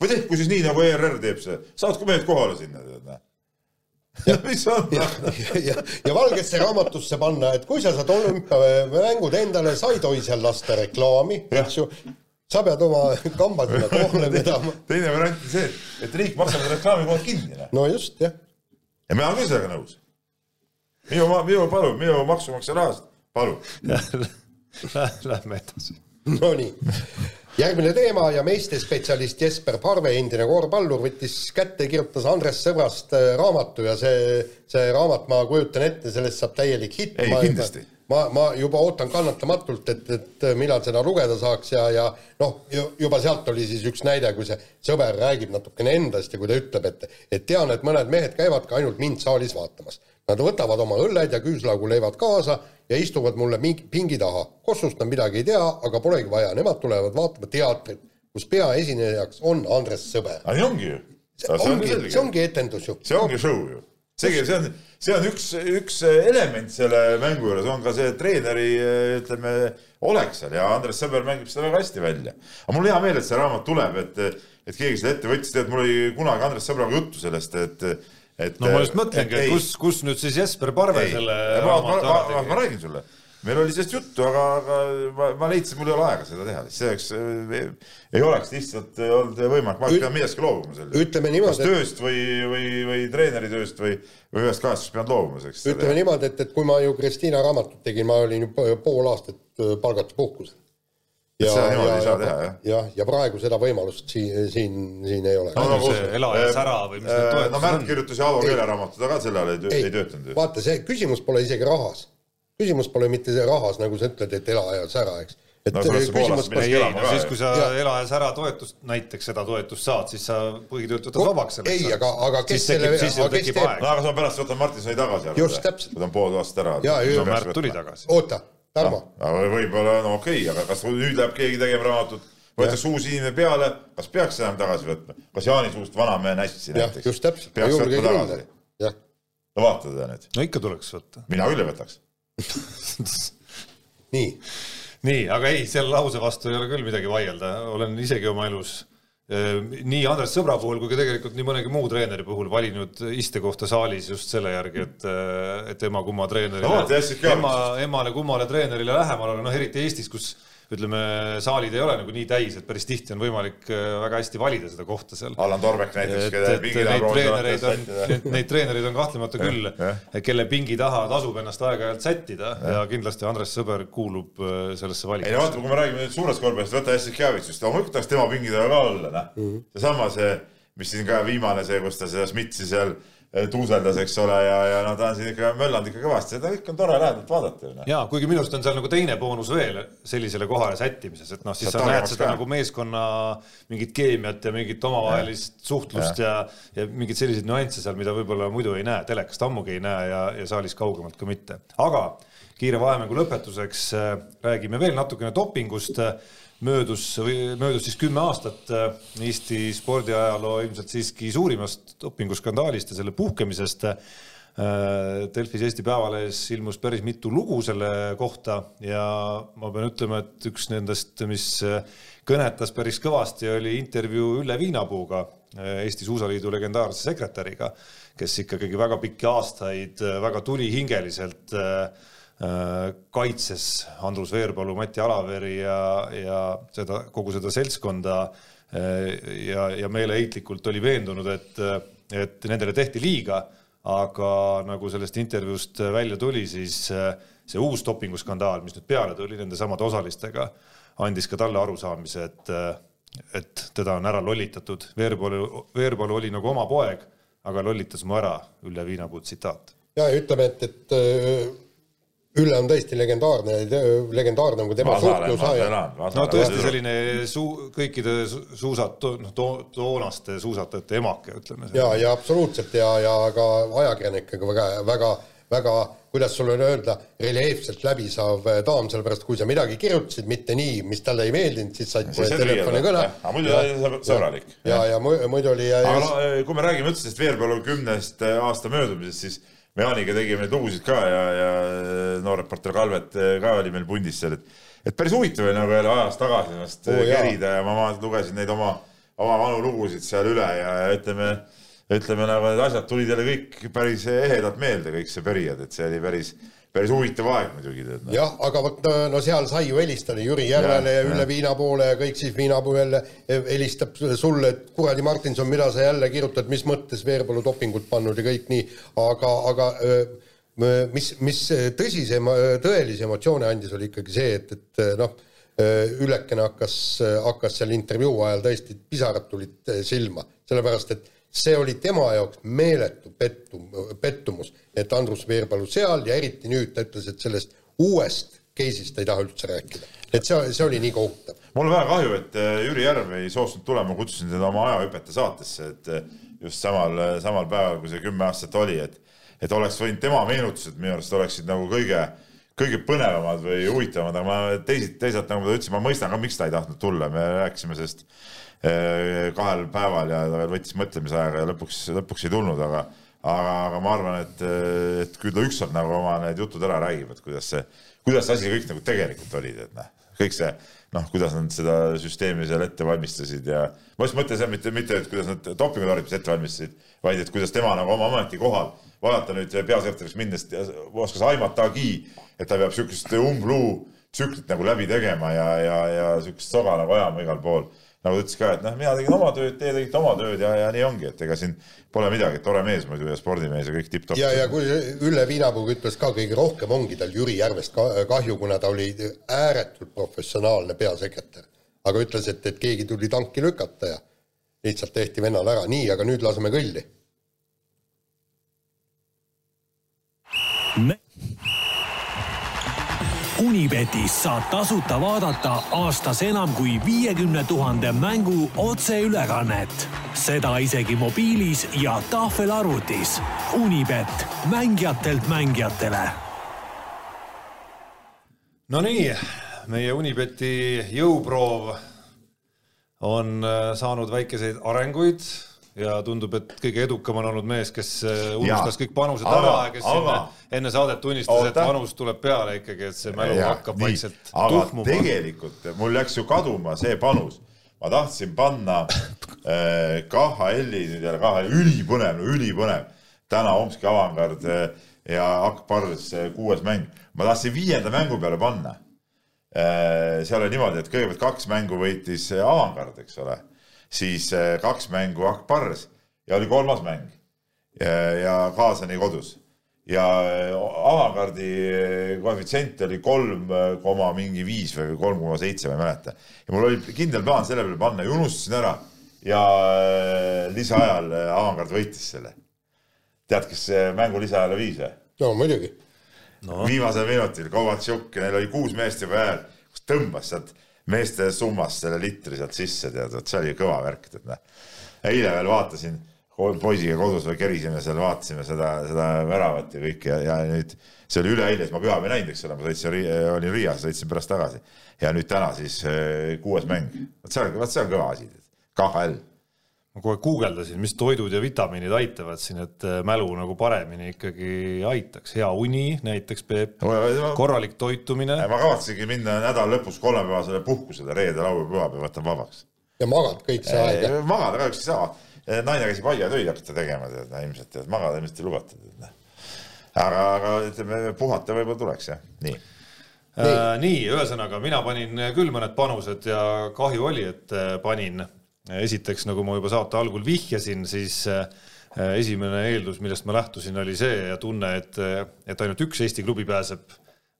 või tehku siis nii, nagu ERR teeb see, saatku mehed kohale sinna, tead näe mis on? ja, ja, ja valgesse raamatusse panna, et kui sa saad olümpiamängud endale, sa ei tohi seal lasta reklaami, eks ju, sa pead oma kambad sinna kohale vedama. teine variant on see, et, et riik maksab reklaamikohad kinni. no just, jah ja mina olen küll sellega nõus. minu, minu, palun, minu maksumaksja rahast, palun Lähme edasi. Nonii, järgmine teema ja meestespetsialist Jesper Parve, endine korvpallur, võttis kätte, kirjutas Andres Sõbrast äh, raamatu ja see, see raamat, ma kujutan ette, sellest saab täielik hitt. ei, kindlasti ma, ma juba ootan kannatamatult, et, et millal seda lugeda saaks ja, ja noh, juba sealt oli siis üks näide, kui see sõber räägib natukene endast ja kui ta ütleb, et, et tean, et mõned mehed käivadki ainult mind saalis vaatamas. Nad võtavad oma õlled ja küüslauguleivad kaasa ja istuvad mulle pingi taha. kossustan midagi ei tea, aga polegi vaja, nemad tulevad vaatama teatrit, kus peaesinejaks on Andres Sõber. aga nii ongi ju. see ongi, see ongi etendus ju. see ongi show ju. See, see on see on üks, üks element selle mängu juures, on ka see treeneri ütleme, olek seal ja Andres Sõber mängib seda väga hästi välja. aga mul hea meel, et see raamat tuleb, et, et keegi selle ette võttis, tead, mul oli kunagi Andres Sõbraga juttu sellest, et et no ma just mõtlengi, et kus, kus nüüd siis Jesper Parve ei, selle ma, ma, ma, ma, ma räägin sulle, meil oli sellest juttu, aga, aga ma, ma leidsin, mul ei ole aega seda teha, see oleks, ei oleks lihtsalt olnud võimalik, ma pean millestki loobuma sel juhul. ütleme niimoodi. kas tööst või, või, või treeneri tööst või, või ühest kahest pean loobuma selleks. ütleme niimoodi, et, et kui ma ju Kristiina raamatut tegin, ma olin ju pool aastat palgata puhkusel ja, seda niimoodi ei saa teha, jah? jah, ja praegu seda võimalust siin, siin, siin ei ole. no nagu see elaja sära või mis need toetused on? no Märt kirjutas ju Aavo keeleraamatu ka sel ajal ei, ei, ei töötanud ju. vaata, see küsimus pole isegi rahas küsimus pole mitte rahas, nagu sa ütled, et ela ja sära, eks. et no, küsimus pole ei, no siis, kui sa ja. ela ja sära toetust, näiteks seda toetust saad, siis sa põhitööd võtad vabaks selleks. ei, aga, aga kes siis selle, aga kes teeb? no aga sa pärast võtad Martinsoni tagasi. just, täpselt. on pool aastat ära. no Märt tuli tagasi. oota, Tarmo no,. võib-olla, no okei okay,, aga kas nüüd läheb keegi tegema raamatut võetakse uus inimene peale, kas peaks enam tagasi võtma, kas Jaani suust vanamehe nässi näiteks? just täpselt. peaks võtma tagasi. no vaata teda nüüd. no ikka tuleks võtta. mina küll ei võtaks nii. nii, aga ei, selle lause vastu ei ole küll midagi vaielda, olen isegi oma elus eh, nii Andres Sõbra puhul kui ka tegelikult nii mõnegi muu treeneri puhul valinud istekohta saalis just selle järgi, et, eh, et ema-kumma treenerile no,, ema, emale-kummale treenerile lähemal olla, noh eriti Eestis, kus ütleme, saalid ei ole nagu nii täis, et päris tihti on võimalik äh, väga hästi valida seda kohta seal. Allan Torbek näiteks, kelle pingi taha treenereid on, neid treenereid on kahtlemata küll, kelle pingi taha tasub ennast aeg-ajalt sättida ja. ja kindlasti Andres Sõber kuulub äh, sellesse valikusse. ei no vaata, kui me räägime nüüd suurest korvpallist, võta Jassikjavitsust, loomulikult tahaks tema pingi taha ka olla, noh -hmm.. seesama see, mis siin ka viimane see, kus ta seda Schmidtsi seal tuuseldas, eks ole, ja, ja no ta on siin ikka möllanud ikka kõvasti, seda kõike on tore lähedalt vaadata ju. Noh. ja kuigi minu arust on seal nagu teine boonus veel sellisele kohale sättimises, et noh, siis sa näed seda ka. nagu meeskonna mingit keemiat ja mingit omavahelist ja. suhtlust ja, ja, ja mingeid selliseid nüansse seal, mida võib-olla muidu ei näe, telekast ammugi ei näe ja, ja saalis kaugemalt ka mitte. aga kiire vahemängu lõpetuseks äh, räägime veel natukene dopingust möödus, möödus siis kümme aastat äh, Eesti spordiajaloo ilmselt siiski suurimast dopinguskandaalist ja selle puhkemisest. Äh, Delfis Eesti Päevalehes ilmus päris mitu lugu selle kohta ja ma pean ütlema, et üks nendest, mis äh, kõnetas päris kõvasti, oli intervjuu Ülle Viinapuuga, Eesti Suusaliidu legendaarse sekretäriga, kes ikkagi väga pikki aastaid väga tulihingeliselt Äh, kaitses Andrus Veerpalu, Mati Alaveri ja, ja seda, kogu seda seltskonda äh, ja, ja meeleheitlikult oli veendunud, et, et nendele tehti liiga, aga nagu sellest intervjuust välja tuli, siis äh, see uus dopinguskandaal, mis nüüd peale tuli nende samade osalistega, andis ka talle arusaamise, et, et teda on ära lollitatud. Veerpalu, Veerpalu oli nagu oma poeg, aga lollitas mu ära, Ülle Viinapuu tsitaat. ja ütleme, et, et Ülle on tõesti legendaarne, legendaarne nagu tema suhtlus. no tõesti selline suu-, kõikide suusat-, noh to, toonaste suusatajate emake, ütleme. ja, ja absoluutselt ja, ja ka ajakirjanikega väga, väga, väga, kuidas sulle öelda, reljeefselt läbisav daam, sellepärast kui sa midagi kirjutasid, mitte nii, mis talle ei meeldinud, siis said kohe telefoni kõne. aga muidu oli sõbralik. ja, ja muidu oli. aga no kui me räägime üldse sellest Veerpalu kümnest aasta möödumisest, siis me Jaaniga tegime neid lugusid ka ja, ja noor reporter Kalvet eh, ka oli meil pundis seal, et, et päris huvitav oli nagu jälle ajas tagasi ennast oh, kerida ja ma lugesin neid oma, oma vanu lugusid seal üle ja, ja ütleme, ütleme nagu need asjad tulid jälle kõik päris ehedalt meelde, kõik see periood, et see oli päris päris huvitav aeg muidugi. Noh. jah, aga vot no seal sai ju helistada Jüri Järvele ja, ja Ülle Viina poole ja kõik siis Viinapuu jälle helistab sulle, et kuradi Martinson, mida sa jälle kirjutad, mis mõttes Veerpalu dopingut pannud ja kõik nii, aga, aga mis, mis tõsise, tõelisi emotsioone andis, oli ikkagi see, et, et noh, Ülekene hakkas, hakkas seal intervjuu ajal tõesti, pisarad tulid silma, sellepärast et see oli tema jaoks meeletu pettum, pettumus, et Andrus Veerpalu seal ja eriti nüüd ta ütles, et sellest uuest case'ist ta ei taha üldse rääkida. et see, see oli nii kohutav. mul on väga kahju, et äh, Jüri Järv ei soostunud tulema, kutsusin teda oma ajahüpete saatesse, et äh, just samal, samal päeval, kui see kümme aastat oli, et et oleks võinud tema meenutused minu arust oleksid nagu kõige, kõige põnevamad või huvitavamad, aga ma teisalt, teisalt nagu ma ütlesin, ma mõistan ka, miks ta ei tahtnud tulla, me rääkisime sellest kahel päeval ja ta veel võttis mõtlemisaega ja lõpuks, lõpuks ei tulnud, aga aga, aga ma arvan, et, et küll ta ükskord nagu oma need jutud ära räägib, et kuidas see, kuidas see asi kõik nagu tegelikult oli, et noh, kõik see noh, kuidas nad seda süsteemi seal ette valmistasid ja ma just mõtlen seal mitte, mitte, et kuidas nad dopingutarvitust ette valmistasid, vaid et kuidas tema nagu oma ametikohal, vaadata nüüd peasekretäriks minnes, oskas aimatagi, et ta peab niisugust umbluu tsüklit nagu läbi tegema ja, ja, ja niisugust soga nagu ajama igal pool nagu ta ütles ka, et noh, mina tegin oma tööd, teie tegite oma tööd ja, ja nii ongi, et ega siin pole midagi, tore mees muidu ja spordimees ja kõik tipp-topp. ja, ja kui Ülle Viinapuug ütles ka, kõige rohkem ongi tal Jüri Järvest kahju, kuna ta oli ääretult professionaalne peasekretär. aga ütles, et, et keegi tuli tanki lükata ja lihtsalt tehti vennal ära, nii, aga nüüd laseme kõlli Unibetis saab tasuta vaadata aastas enam kui viiekümne tuhande mängu otseülekannet. seda isegi mobiilis ja tahvelarvutis. Unibet, mängijatelt mängijatele. Nonii, meie Unibeti jõuproov on äh, saanud väikeseid arenguid ja tundub, et kõige edukam on olnud mees, kes äh, unustas ja, kõik panused aga, ära ja kes aga, enne, enne saadet tunnistas, et panus tuleb peale ikkagi, et see mälu ja, hakkab nii, vaikselt tuhmuma. tegelikult mul läks ju kaduma see panus. ma tahtsin panna äh, KHL-i, nüüd jälle KHL, ülipõnev, ülipõnev. täna Omski avangard äh, ja Akbars äh, kuues mäng. ma tahtsin viienda mängu peale panna äh,. seal oli niimoodi, et kõigepealt kaks mängu võitis äh, avangard, eks ole siis äh, kaks mängu Akbars ja oli kolmas mäng ja, ja Kaasani kodus ja avangard'i äh, koefitsient oli kolm koma mingi viis või kolm koma seitse, ma ei mäleta. ja mul oli kindel plaan selle peale panna ja unustasin ära ja lisaajal avangard võitis selle. tead, kes mängu lisaajale viis või? no muidugi no.. viimasel minutil Kovatšuk ja neil oli kuus meest juba jääl, kus tõmbas sealt meeste summast selle litri sealt sisse, tead, vot see oli kõva värk, tead noh. eile veel vaatasin, poisiga kodus veel kerisime seal, vaatasime seda, seda väravat ja kõike ja, ja nüüd see oli üleeile, siis ma pühapäeval ei näinud, eks ole, ma sõitsin, olin Riias, sõitsin pärast tagasi. ja nüüd täna siis eh, kuues mäng, vot see on, vot see on kõva asi, KHL ma kohe guugeldasin, mis toidud ja vitamiinid aitavad siin, et äh, mälu nagu paremini ikkagi aitaks, hea uni näiteks Peep, korralik toitumine. ma kavatsesingi minna nädala lõpus kolmepäevasele puhkusele, reede, laupäev, pühapäev võtan vabaks. ja magad kõik see aeg? magada kahjuks ei saa, naine käsib aiatöid hakata tegema, tead, ilmselt, tead, magada ilmselt ei lubata, tead. Noh. aga, aga ütleme, puhata võib-olla tuleks jah, nii nii, äh, nii, ühesõnaga mina panin küll mõned panused ja kahju oli, et äh, panin esiteks, nagu ma juba saate algul vihjasin, siis äh, esimene eeldus, millest ma lähtusin, oli see ja tunne, et, et ainult üks Eesti klubi pääseb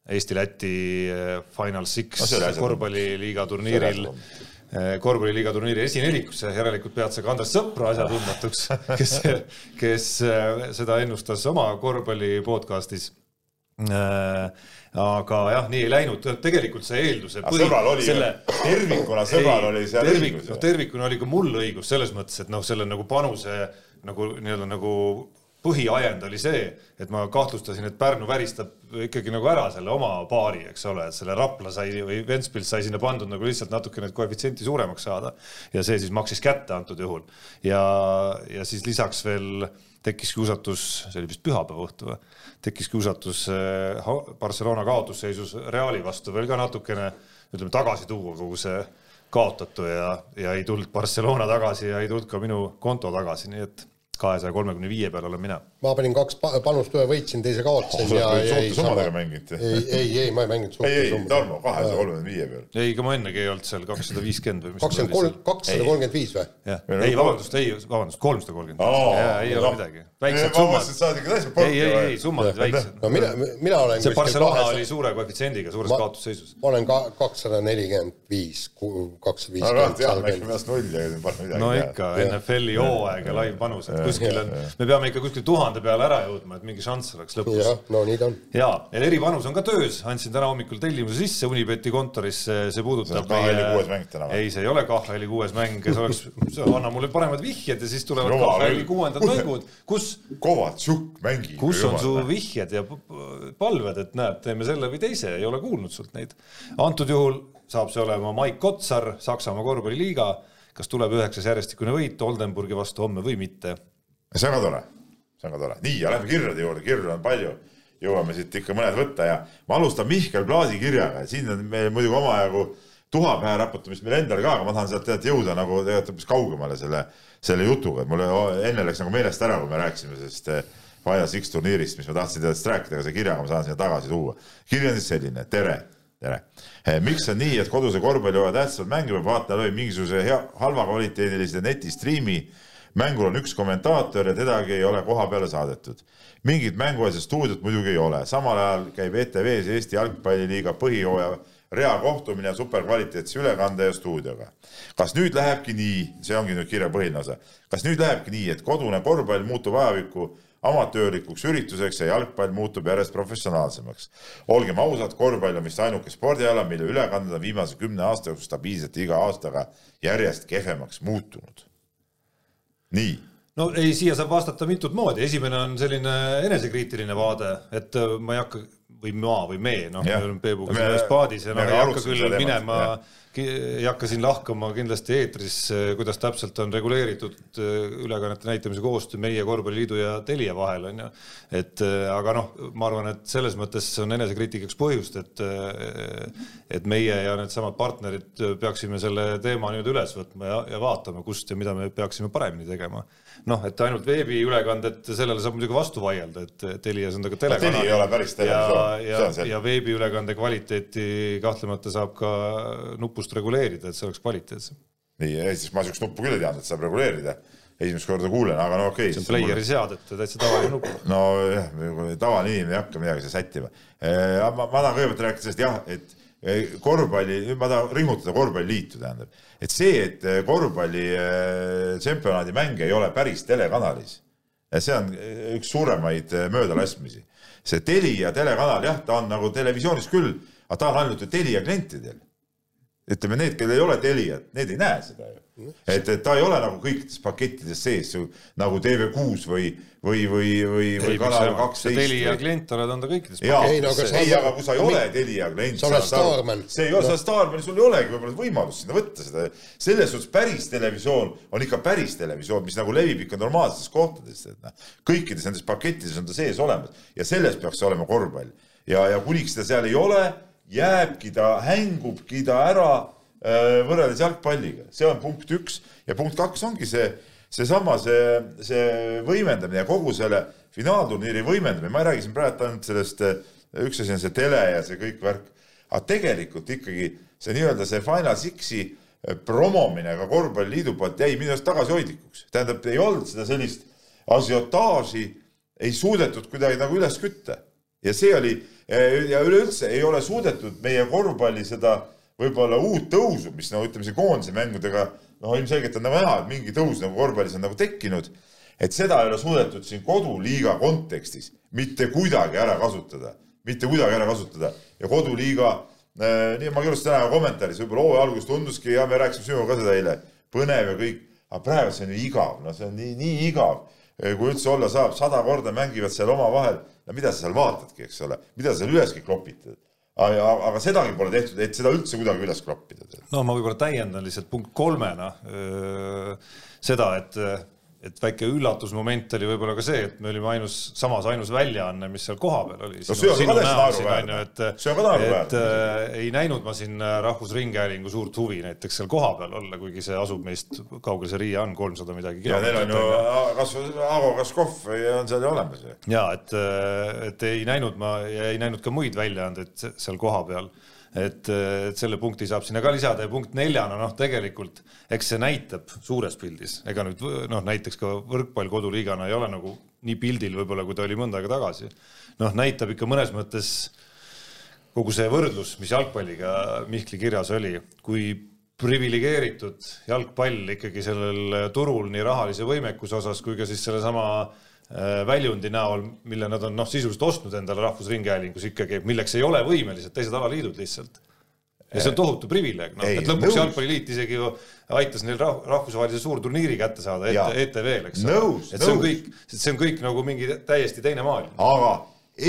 Eesti-Läti äh, Final Six no, korvpalliliiga turniiril. äh, korvpalliliiga turniiri esinelikusse, järelikult pead sa ka Andres Sõpra asjatundmatuks, kes, kes seda ennustas oma korvpalli podcast'is aga jah, nii ei läinud, tegelikult see eelduse põhi, sõbral oli selle tervikuna, sõbral ei, oli seal tervik, õigus. noh, tervikuna oli ka mul õigus selles mõttes, et noh, selle nagu panuse nagu nii-öelda nagu põhiajend oli see, et ma kahtlustasin, et Pärnu väristab ikkagi nagu ära selle oma paari, eks ole, et selle Rapla sai või Ventspils sai sinna pandud nagu lihtsalt natuke need koefitsienti suuremaks saada. Ja see siis maksis kätte antud juhul. Ja, ja siis lisaks veel tekkis kiusatus, see oli vist pühapäeva õhtu või, tekkis kiusatus eh, Barcelona kaotusseisus Reali vastu veel ka natukene ütleme tagasi tuua kogu see kaotatu ja, ja ei tulnud Barcelona tagasi ja ei tulnud ka minu konto tagasi, nii et kahesaja kolmekümne viie peal olen mina. ma panin kaks panust, ühe võitsin, teise kaotasin oh,. summadega mängid? ei, ei, ei, ma ei mänginud summadega. ei, ei, Tarmo, kahesaja kolmekümne viie peal. ei, ega ma ennegi ei olnud seal kakssada viiskümmend või mis kakskümmend kolm, kakssada kolmkümmend viis või? jah, ei vabandust, ei, vabandust, kolmsada kolmkümmend viis, ei ole midagi. väiksed summad. ei, ei, ei, summad olid väiksed. no mina, mina olen see Barcelona oli suure koefitsiendiga, suures kaotusseisus. ma olen ka kakssada nelikümmend viis, kakssada viiskümmend. no ikka, NFL-i hooaeg ja laivpanus, et kuskil on, me peame ikka kuskil tuhande peale ära jõudma, et mingi šanss oleks lõpus. jah, no nii ta on. ja, ja eripanus on ka töös, andsin täna hommikul tellimuse sisse Unibeti kontorisse, see puudutab KHL-i kuues mäng täna või? ei, see ei ole KHL-i kuues mäng, see oleks, anna mulle paremad vihjed ja siis tulevad KHL-i kuuendad mängud, kus Kovatšuk mängib. kus on su vihjed ja palved, et näed, teeme selle või teise, ei ole kuulnud sult neid. antud juhul saab see olema Maik Kotsar, Saksamaa korvpalliliiga, kas tuleb üheksas järjestikune võit Oldenburgi vastu homme või mitte see on ka tore, see on ka tore. nii, ja lähme kirjade juurde, kirju on palju. Jõuame siit ikka mõned võtta ja ma alustan Mihkel Plaasi kirjaga. Ja siin on meil muidugi omajagu tuha pähe raputamist meil endal ka, aga ma tahan sealt tegelikult jõuda nagu tegelikult hoopis kaugemale selle, selle jutuga, et mul enne läks nagu meelest ära, kui me rääkisime sellest Finals X turniirist, mis ma tahtsin teadest rääkida, aga see kirjaga ma saan sinna tagasi tuua. kiri on siis selline, tere, tere. miks on nii, et koduse korvpalli hooaja tähtsamad mänge peab vaatama läbi mingisuguse hea, halva kvaliteedilise netistriimi mängul on üks kommentaator ja tedagi ei ole koha peale saadetud. mingit mänguasja stuudiot muidugi ei ole, samal ajal käib ETV-s Eesti Jalgpalliliiga põhihooaja reakohtumine superkvaliteetse ülekande ja stuudioga. kas nüüd lähebki nii, see ongi nüüd kirja põhiline osa, kas nüüd lähebki nii, et kodune korvpall muutub ajapikku amatöörlikuks ürituseks ja jalgpall muutub järjest professionaalsemaks. olgem ausad, korvpall on vist ainuke spordiala, mille ülekanded on viimase kümne aasta jooksul stabiilselt iga aastaga järjest kehvemaks muutunud. Nii. No ei, siia saab vastata mitut moodi, esimene on selline enesekriitiline vaade, et ma ei hakka või ma või me, noh, me oleme Peebuga selles paadis ja noh, ei hakka küll minema, ei hakka siin lahkama kindlasti eetris, kuidas täpselt on reguleeritud äh, ülekannete näitamise koostöö meie korvpalliliidu ja Telia vahel on ju. et äh, aga noh, ma arvan, et selles mõttes on enesekriitikaks põhjust, et et meie ja needsamad partnerid peaksime selle teema nüüd üles võtma ja, ja vaatama, kust ja mida me peaksime paremini tegema noh, et ainult veebiülekanded, sellele saab muidugi vastu vaielda, et Telias on ta ka telekanal. Teli ei ole päris televisioon. ja, ja, ja veebiülekande kvaliteeti kahtlemata saab ka nupust reguleerida, et see oleks kvaliteetsem. nii, Eestis ma siukest nuppu küll ei teadnud, et saab reguleerida. esimest korda kuulen, aga no okei okay,. see on player'i mulle... seadete täitsa tavaline nupp. nojah, tavaline inimene ei hakka midagi seal sättima. ma, ma tahan kõigepealt rääkida sellest jah, et korvpalli, nüüd ma tahan rõhutada korvpalliliitu, tähendab, et see, et eh, korvpalli eh, tsempionaadi mänge ei ole päris telekanalis, see on eh, üks suuremaid möödalaskmisi. see Telia telekanal, jah, ta on nagu televisioonis küll, aga ta on ainult ju Telia klientidel. Ütleme, need, kellel ei ole Teliat, need ei näe seda ju et, et ta ei ole nagu kõikides pakettides sees nagu TV6 või, või, või, või, või Kanal kaksteist. Telia klient oled, on ta kõikides pakettides. ei, aga kui sa ei ole Telia klient. sa oled staarman. see ei ole sa oled staarman, sul ei olegi võib-olla võimalust sinna võtta seda. selles suhtes päris televisioon on ikka päris televisioon, mis nagu levib ikka normaalsetes kohtades, et noh, kõikides nendes pakettides on ta sees olemas ja selles peaks olema korvpall. ja, ja kuniks seda seal ei ole, jääbki ta, hängubki ta ära Äh, võrreldes jalgpalliga, see on punkt üks. Ja punkt kaks ongi see, seesama see, see võimendamine ja kogu selle finaalturniiri võimendamine, ma ei räägi siin praegu ainult sellest, äh, üks asi on see tele ja see kõik värk, aga tegelikult ikkagi see nii-öelda see Final Sixi äh, promomine ka korvpalliliidu poolt jäi minu arust tagasihoidlikuks, tähendab, ei olnud seda sellist asiotaaži, ei suudetud kuidagi nagu üles kütta ja see oli ja üleüldse ei ole suudetud meie korvpalli seda võib-olla uut tõusu, mis no ütleme, see koondise mängudega noh, ilmselgelt on nagu näha, et mingi tõus nagu korvpallis on nagu tekkinud. et seda ei ole suudetud siin koduliiga kontekstis mitte kuidagi ära kasutada, mitte kuidagi ära kasutada. Ja koduliiga äh,, nii ma kirjutasin täna kommentaaris, võib-olla hooaja alguses tunduski ja me rääkisime sinuga ka seda eile, põnev ja kõik, aga praegu see on ju igav, no see on nii, nii igav, kui üldse olla saab, sada korda mängivad seal omavahel, no mida sa seal vaatadki, eks ole, mida sa seal üleski klopitad aga, aga sedagi pole tehtud, et seda üldse kuidagi üles klappida. no ma võib-olla täiendan lihtsalt punkt kolmena seda, et et väike üllatusmoment oli võib-olla ka see, et me olime ainus, samas ainus väljaanne, mis seal kohapeal oli. no see on ka täiesti naeruväärne. et, et äh, ei näinud ma siin äh, Rahvusringhäälingu suurt huvi näiteks seal kohapeal olla, kuigi see asub meist, kaugel see Riia on, kolmsada midagi. ja neil on ju kas Aavo Kaskov on seal ju olemas. ja et, äh, et ei näinud ma ei näinud ka muid väljaandeid seal kohapeal et, et selle punkti saab sinna ka lisada ja punkt neljana, noh, tegelikult eks see näitab suures pildis, ega nüüd noh, näiteks ka võrkpall koduliigana ei ole nagu nii pildil võib-olla, kui ta oli mõnda aega tagasi. noh, näitab ikka mõnes mõttes kogu see võrdlus, mis jalgpalliga Mihkli kirjas oli, kui priviligeeritud jalgpall ikkagi sellel turul nii rahalise võimekuse osas kui ka siis sellesama äh, väljundi näol, mille nad on noh, sisuliselt ostnud endale Rahvusringhäälingus ikkagi, milleks ei ole võimelised teised alaliidud lihtsalt. ja see on tohutu privileeg, noh, et lõpuks. Jalgpalliliit isegi ju aitas neil rah rahvusvahelise suurturniiri kätte saada ETV-l, eks ole. et see on kõik, see on kõik nagu mingi täiesti teine maailm. aga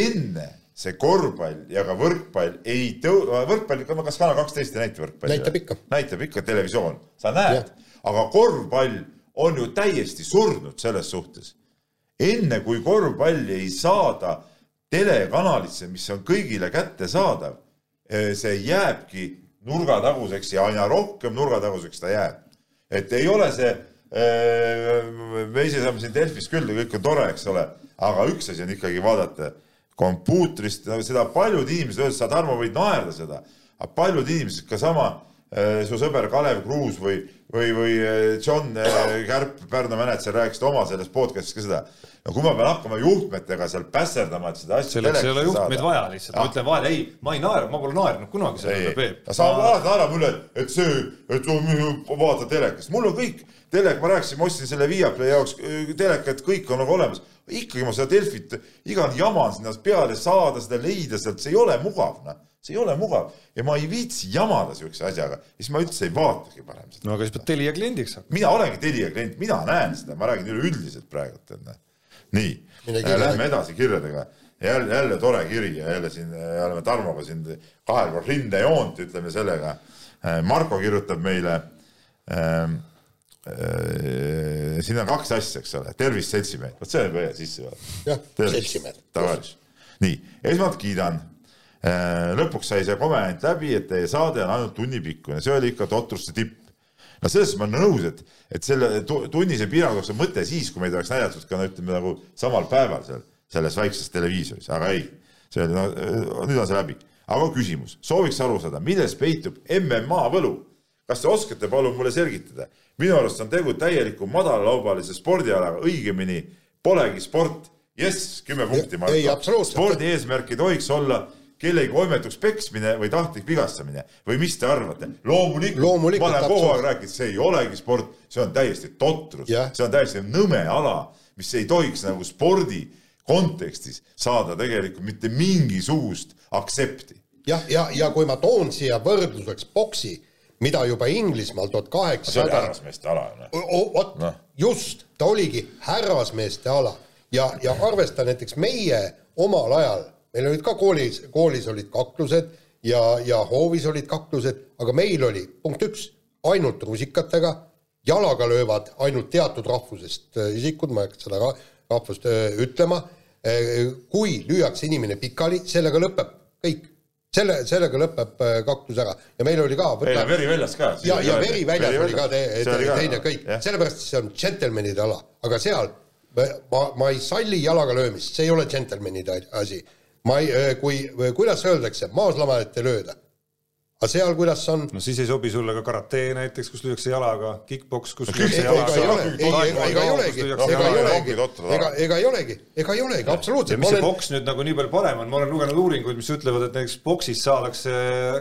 enne see korvpall ja ka võrkpall ei tõu-, võrkpall, kas Kanal kaksteist ei näita võrkpalli? näitab ikka. näitab ikka televisioon, sa näed, aga korvpall on ju täiesti surnud selles suhtes enne kui korvpalli ei saada telekanalisse, mis on kõigile kättesaadav, see jääbki nurgataguseks ja aina rohkem nurgataguseks ta jääb. et ei ole see, me ise saame siin Delfis küll kõik on tore, eks ole, aga üks asi on ikkagi vaadata kompuutrist, seda paljud inimesed sa Tarmo võid naerda seda, aga paljud inimesed, ka sama eh, su sõber Kalev Kruus või, või, või eh, John eh, Kärp, Pärnu mänedžer rääkisid oma selles podcast'is ka seda. no kui ma pean hakkama juhtmetega seal pässerdama, et seda asja selleks ei ole juhtmeid vaja lihtsalt, ma ütlen vahel ei, ma ei naera, ma pole naernud kunagi selle üle, Peep. sa alati naerad mulle, et see, et sa vaatad telekast, mul on kõik telek, ma rääkisin, ma ostsin selle Viaplay jaoks äh, teleka, et kõik on nagu olemas. ikkagi ma seda Delfit iga jama on sinna peale saada, seda leida sealt, see ei ole mugav, noh, see ei ole mugav ja ma ei viitsi jamada siukse asjaga, siis ma üldse ei vaatagi parem seda. no aga siis pead Telia kliendiks hakkama. mina olengi Telia klient, mina näen seda, ma räägin üleüldiselt praegu, et noh. nii, lähme edasi kirjadega. jälle, jälle tore kiri ja jälle siin äh, oleme Tarmoga siin kahel pool rindejoont, ütleme sellega. Marko kirjutab meile ähm,. Äh, siin on kaks asja, eks ole, tervist seltsimehed, vot see on väga sissejuhatus. Jah, seltsimehed. tavaris. nii, esmalt kiidan. Lõpuks sai see komment läbi, et teie saade on ainult tunni pikkune, see oli ikka totruste tipp no selles suhtes ma olen nõus, et, et selle tu- tunnise piirangu oleks mõte siis, kui meid oleks näidatud ka no ütleme nagu samal päeval seal selles väikses televiisoris, aga ei, see oli no nüüd on see läbi. aga küsimus, sooviks aru saada, milles peitub MMA võlu. kas te oskate palun mulle selgitada? minu arust on tegu täieliku madalalaubalise spordialaga, õigemini polegi sport. jess, kümme punkti, ei, absoluutselt. spordi eesmärk ei tohiks olla kellegi võimetuks peksmine või tahtlik vigastamine või mis te arvate? loomulikult, Loomulikult, ma olen kogu aeg rääkinud, see ei olegi sport, see on täiesti totrus, Jah. see on täiesti nõme ala, mis ei tohiks nagu spordi kontekstis saada tegelikult mitte mingisugust aktsepti. jah, ja, ja kui ma toon siia võrdluseks boksi, mida juba Inglismaal tuhat see oli kaheksasada härrasmeeste ala. vot Noh. just, ta oligi härrasmeeste ala ja, ja arvesta näiteks meie omal ajal, meil olid ka koolis, koolis olid kaklused ja, ja hoovis olid kaklused, aga meil oli punkt üks, ainult rusikatega, jalaga löövad ainult teatud rahvusest äh, isikud, ma ei hakka seda ra- rahvust öö, ütlema, kui lüüakse inimene pikali, sellega lõpeb kõik, selle, sellega lõpeb äh, kaklus ära. Ja meil oli ka meil on veri väljas ka. ja, ja veri väljas oli ka te, te, teine kõik, sellepärast see on džentelmenide ala, aga seal ma, ma, ma ei salli jalaga löömist, see ei ole džentelmenide asi. Ma ei, kui, kuidas öeldakse, maaslamalat ei lööda. aga seal, kuidas on, no siis ei sobi sulle ka karate näiteks, kus lüüakse jalaga, kick-poks, kus lüüakse jalaga ega ei olegi, ega ei olegi, ega, ega ei olegi, ega ei olegi, ja absoluutselt, mis see olen, boks nüüd nagu nii palju parem on, ma olen lugenud uuringuid, mis ütlevad, et näiteks boksis saadakse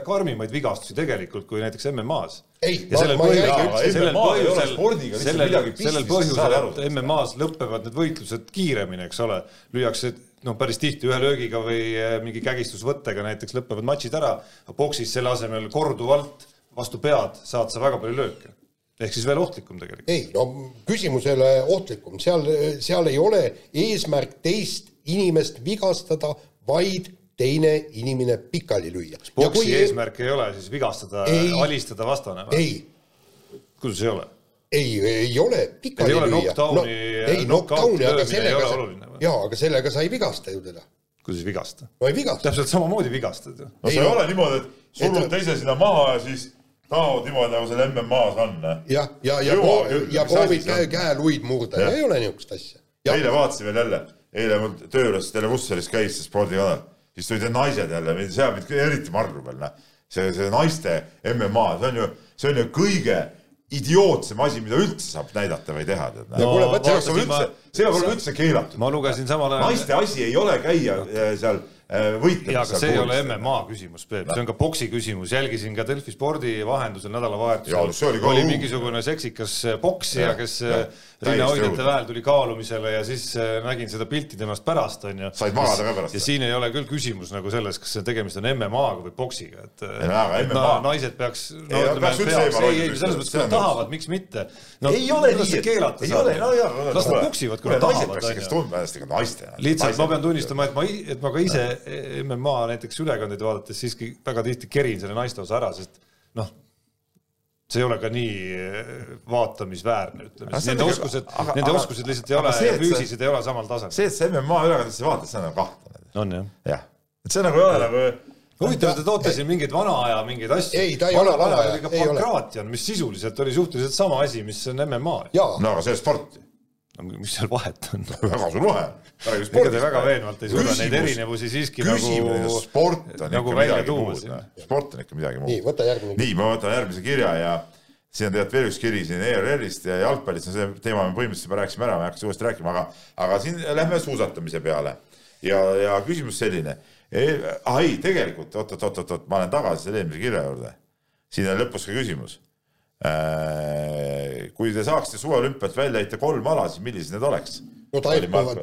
karmimaid vigastusi tegelikult kui näiteks MM-as. Ei, ja ma- sellel põhjusel räägi üldse-, sellel põhjusel sellel sellel põhjusel et. MM-as lõpevad need võitlused kiiremini, eks ole, lüüakse noh, päris tihti ühe löögiga või eh, mingi kägistusvõttega näiteks lõpevad matšid ära, boksis selle asemel korduvalt vastu pead saad sa väga palju lööke. ehk siis veel ohtlikum tegelikult. ei no küsimus ei ole ohtlikum, seal, seal ei ole eesmärk teist inimest vigastada, vaid teine inimene pikali lüüa. boksi eesmärk ei ole siis vigastada alistada vastane ei, kuidas ei ole? ei, ei ole pikali ei lüüa. knockdowni- ei, knockouti knockdowni, aga ei sellega sa jaa, aga sellega sa ei vigasta ju teda. kuidas vigasta? no ei vigasta. täpselt samamoodi vigastad ju. no see Ei, ei no- ole niimoodi, et surud Et- teise sinna maha ja siis tahavad niimoodi nagu seal MM-as on. jah, ja, ja, ja, ja proovid see käe, käeluid murda, ei ole niisugust asja. eile vaatasin veel jälle, eile mul töö juures Televusseris käis see spordikanal, siis tulid need naised jälle, seal mind eriti marru veel, noh. see, see naiste MMA, see on ju, see on ju kõige idiootsem asi, mida üldse saab näidata või teha, tead. No kuule, see peaks olema üldse, see peab olema üldse keelatud. ma lugesin samal ajal naiste asi ei ole käia äh, seal äh, võitlemas. jaa, aga see ei ole MMA küsimus, Peep, see on ka boksi küsimus, jälgisin ka Delfi spordi vahendusel nädalavahetusel oli õudne. mingisugune seksikas poksija, Jah, kes jah, rinnahoidjate vahel tuli kaalumisele ja siis äh, nägin seda pilti temast pärast, onju. Said magada ka pärast, ja siin ei ole küll küsimus nagu selles, kas see tegemist on MMA-ga või boksiga, et Ei, aga MMA na- naised peaks no, Ei, peaks üldse eemal ei, ei hoidma, selles mõttes, kui nad tahavad, miks mitte no,. ei ole nii, et ei ole, no jaa, las nad poksivad, kui nad naised tahavad, peaks ikka tundma ennast ikka naistena. lihtsalt ma pean tunnistama, et ma, et ma ka ise MMA näiteks ülekandeid vaadates siiski väga tihti kerin selle naiste osa ära, sest noh, see ei ole ka nii eh, vaatamisväärne, ütleme nende ikka- oskused nende aga- oskused lihtsalt ei ole füüsilised ei ole samal tasemel. see, et sa MMA ülekandesse vaatad, see on nagu kahtlane. on jah jah, et see nagu ei ole nagu huvitav, te toote siin mingeid vana aja mingeid asju. Ei, ta ei ole vana aja, oli. Pankratian, mis sisuliselt oli suhteliselt sama asi, mis on MMA. jaa, no aga see on sport. Mis seal vahet on? väga suur vahe. ega te väga veenvalt ei suuda neid erinevusi siiski küsimus nagu, sport on nagu ikka välja midagi muud siin.. sport on ikka midagi nii, muud. võta järgmine. nii, ma võtan järgmise kirja ja siin on tegelikult veel üks kiri siin ERR-ist ja jalgpallist, see teema me põhimõtteliselt juba rääkisime ära, ma ei hakka uuesti rääkima, aga, aga siin lähme suusatamise peale. ja, ja küsimus selline e,, ah ei, tegelikult oot-oot-oot-oot, ma olen tagasi selle eelmise kirja juurde. siin on lõpus ka küsimus. Kui te saaksite suveolümpialt välja heita kolm ala, siis millised need oleks? no taekwondo,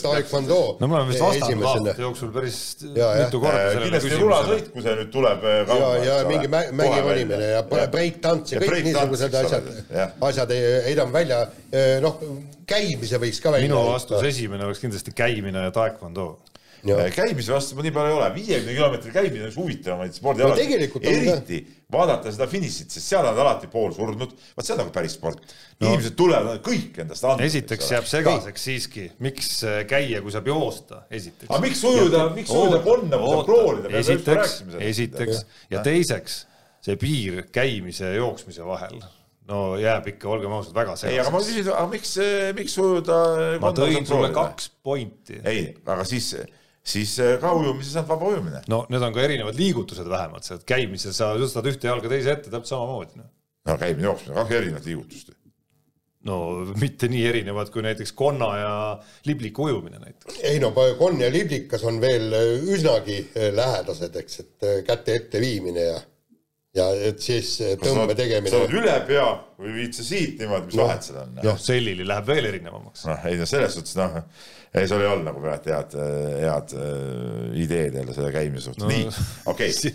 taekwondo, no me oleme vist vastanud aastate jooksul päris Ja, mitu korda sellele kindlasti küsimusele. rulasõit, kui see nüüd tuleb. ja, ja mingi mä- mägironimine ja break-tants ja kõik niisugused asjad, asjad ei- heidame välja, noh, käimise võiks ka välja minu vastus esimene oleks kindlasti käimine ja taekwondo. Käimise vastu ma nii palju ei ole, viiekümne kilomeetri käimine on üks huvitavamaid spordialasid No tegelikult on eriti vaadata seda finišit, sest seal on alati pool surnud, vot see on nagu päris sport no.. inimesed tulevad kõik endast andma. esiteks jääb segaseks siiski, miks äh, käia, kui saab joosta, esiteks. aga miks ujuda, miks ujuda konna, kui saab proolida? esiteks, esiteks ja teiseks see piir käimise ja jooksmise vahel, no jääb ikka, olgem ausad, väga ei, aga ma segaseks. küsin, aga miks, miks ujuda? ma tõin sulle kaks pointi. ei, aga siis, siis ka ujumises on vaba ujumine. no need on ka erinevad liigutused vähemalt, sa käimises sa tõstad ühte jalga teise ette täpselt samamoodi no.. no käimine, jooksmine, kaks erinevat liigutust. no mitte nii erinevad kui näiteks konna ja libliku ujumine näiteks. ei no konn ja liblikas on veel üsnagi lähedased, eks, et käte ette viimine ja, ja et siis tõmbe sa tegemine oled. üle pea või viid sa siit niimoodi, mis vahet seal on? noh, sellili läheb veel erinevamaks. noh, ei no selles suhtes noh, ei sul ei olnud nagu praegu head, head äh, ideed jälle selle käimise suhtes no,, nii, okei okay.,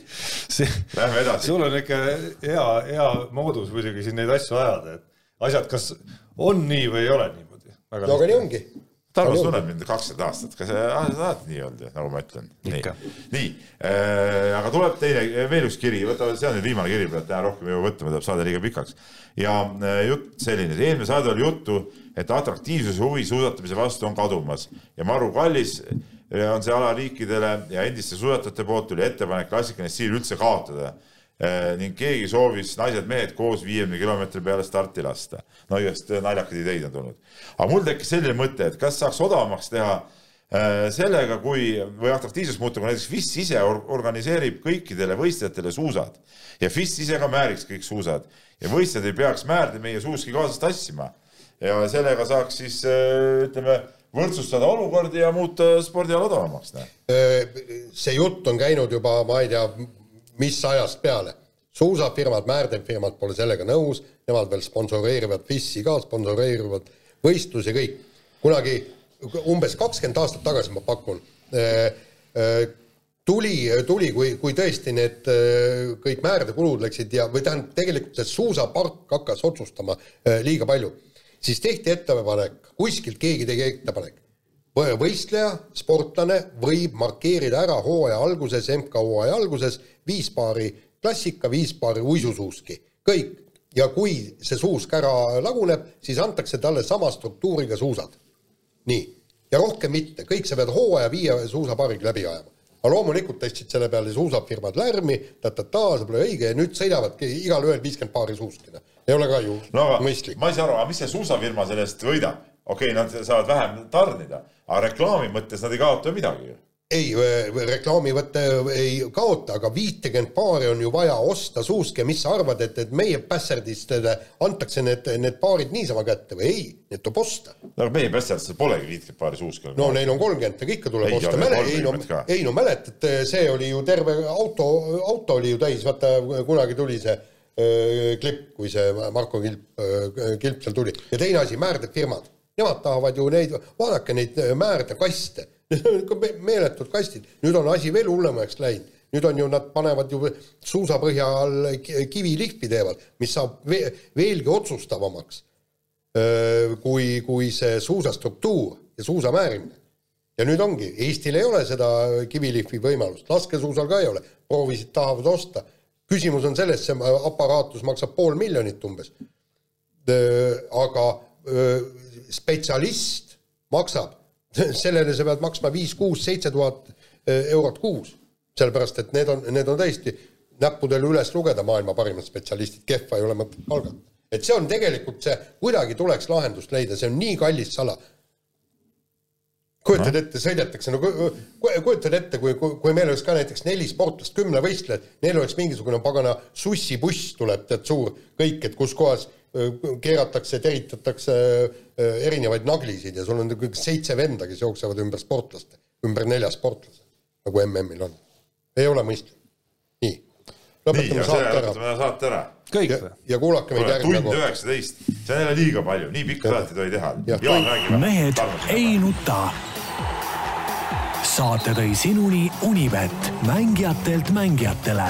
see, lähme edasi. sul on ikka hea, hea moodus muidugi siin neid asju ajada, et asjad kas on nii või ei ole niimoodi. no aga nii ongi. Tarmo, sa tunned mind kakskümmend aastat, kas see sa alati nii olnud, nagu ma ütlen? nii nii äh,, aga tuleb teine, veel üks kiri, võta, see on nüüd viimane kiri, praegu täna rohkem võtta, muidu läheb saade liiga pikaks. ja äh, jutt selline, eelmine saade oli juttu, et atraktiivsuse huvi suusatamise vastu on kadumas. Ja maru kallis on see ala riikidele ja endiste suusatajate poolt tuli ettepanek klassikaline stiil üldse kaotada. Ning keegi soovis naised-mehed koos viiekümne kilomeetri peale starti lasta. no igast naljakaid ideid on tulnud. aga mul tekkis selline mõte, et kas saaks odavamaks teha sellega, kui või atraktiivseks muuta, kui näiteks FIS ise or organiseerib kõikidele võistlejatele suusad. Ja FIS ise ka määriks kõik suusad. Ja võistlejad ei peaks määrde meie suuski kaasas tassima ja sellega saaks siis äh, ütleme võrdsustada olukordi ja muuta spordiala odavamaks. see jutt on käinud juba, ma ei tea, mis ajast peale. suusafirmad, määrdenfirmad pole sellega nõus, nemad veel sponsoreerivad FIS-i ka, sponsoreerivad võistlusi kõik. kunagi umbes kakskümmend aastat tagasi ma pakun, tuli, tuli, kui, kui tõesti need kõik määrdekulud läksid ja, või tähendab, tegelikult see suusapark hakkas otsustama liiga palju, siis tehti ettepanek, kuskilt keegi tegi ettepanek, võistleja, sportlane võib markeerida ära hooaja alguses, MK-hooaja alguses viis paari klassika, viis paari uisusuuski, kõik. ja kui see suusk ära laguneb, siis antakse talle sama struktuuriga suusad. nii, ja rohkem mitte, kõik sa pead hooaja viie suusapaariga läbi ajama. aga loomulikult tõstsid selle peale suusafirmad lärmi, ta-ta-ta, see pole õige ja nüüd sõidavadki igalühel viiskümmend paari suuski, noh. Ei ole ka ju no aga mõistlik. ma ei saa aru, aga mis see suusafirma sellest võidab? okei okay,, nad saavad vähem tarnida, aga reklaami mõttes nad ei kaota midagi ju. ei, reklaamivõtte ei kaota, aga viitekümmet paari on ju vaja osta suuski ja mis sa arvad, et, et meie pässerdistele antakse need, need paarid niisama kätte või ei, need tuleb osta. no aga meie päästjatel polegi viitkümmend paari suuski. no neil on kolmkümmend, aga ikka tuleb Ei, osta. aga ei no 30 ka., ei no mäletad, see oli ju terve auto, auto oli ju täis, vaata kunagi tuli see klipp, kui see Marko Kilp, Kilp seal tuli. Ja teine asi, määrdefirmad, nemad tahavad ju neid, vaadake neid määrdekaste, meeletud kastid, nüüd on asi veel hullemaks läinud. Nüüd on ju, nad panevad ju suusapõhja all ki- kivilihvi teevad, mis saab ve veelgi otsustavamaks kui, kui see suusastruktuur ja suusa määrimine. ja nüüd ongi, Eestil ei ole seda kivilihvi võimalust, laskesuusal ka ei ole, proovisid, tahavad osta. Küsimus on selles, see aparaatus maksab pool miljonit umbes. aga öö, spetsialist maksab sellele sa pead maksma viis, kuus, seitse tuhat eh, eurot kuus. sellepärast, et need on, need on tõesti näppudel üles lugeda maailma parimad spetsialistid, kehva ei ole mõtet palgata. et see on tegelikult see, kuidagi tuleks lahendust leida, see on nii kallis sala kujutad ette, sõidetakse, no kujutad ette, kui, kui, kui meil oleks ka näiteks neli sportlast, kümnevõistlejad, neil oleks mingisugune pagana sussibuss tuleb, tead, suur kõik, et kus kohas keeratakse, teritatakse erinevaid naglisid ja sul on kõik seitse venda, kes jooksevad ümber sportlaste, ümber nelja sportlase, nagu MM-il on. ei ole mõistlik. nii. lõpetame saate ära. lõpetame saate ära. Kõik või? ja kuulake meid järgmine kord. tund üheksateist, see on jälle liiga palju, nii pikka saadet ei tohi teha. mehed ei nuta saate tõi sinuni Unibet, mängijatelt mängijatele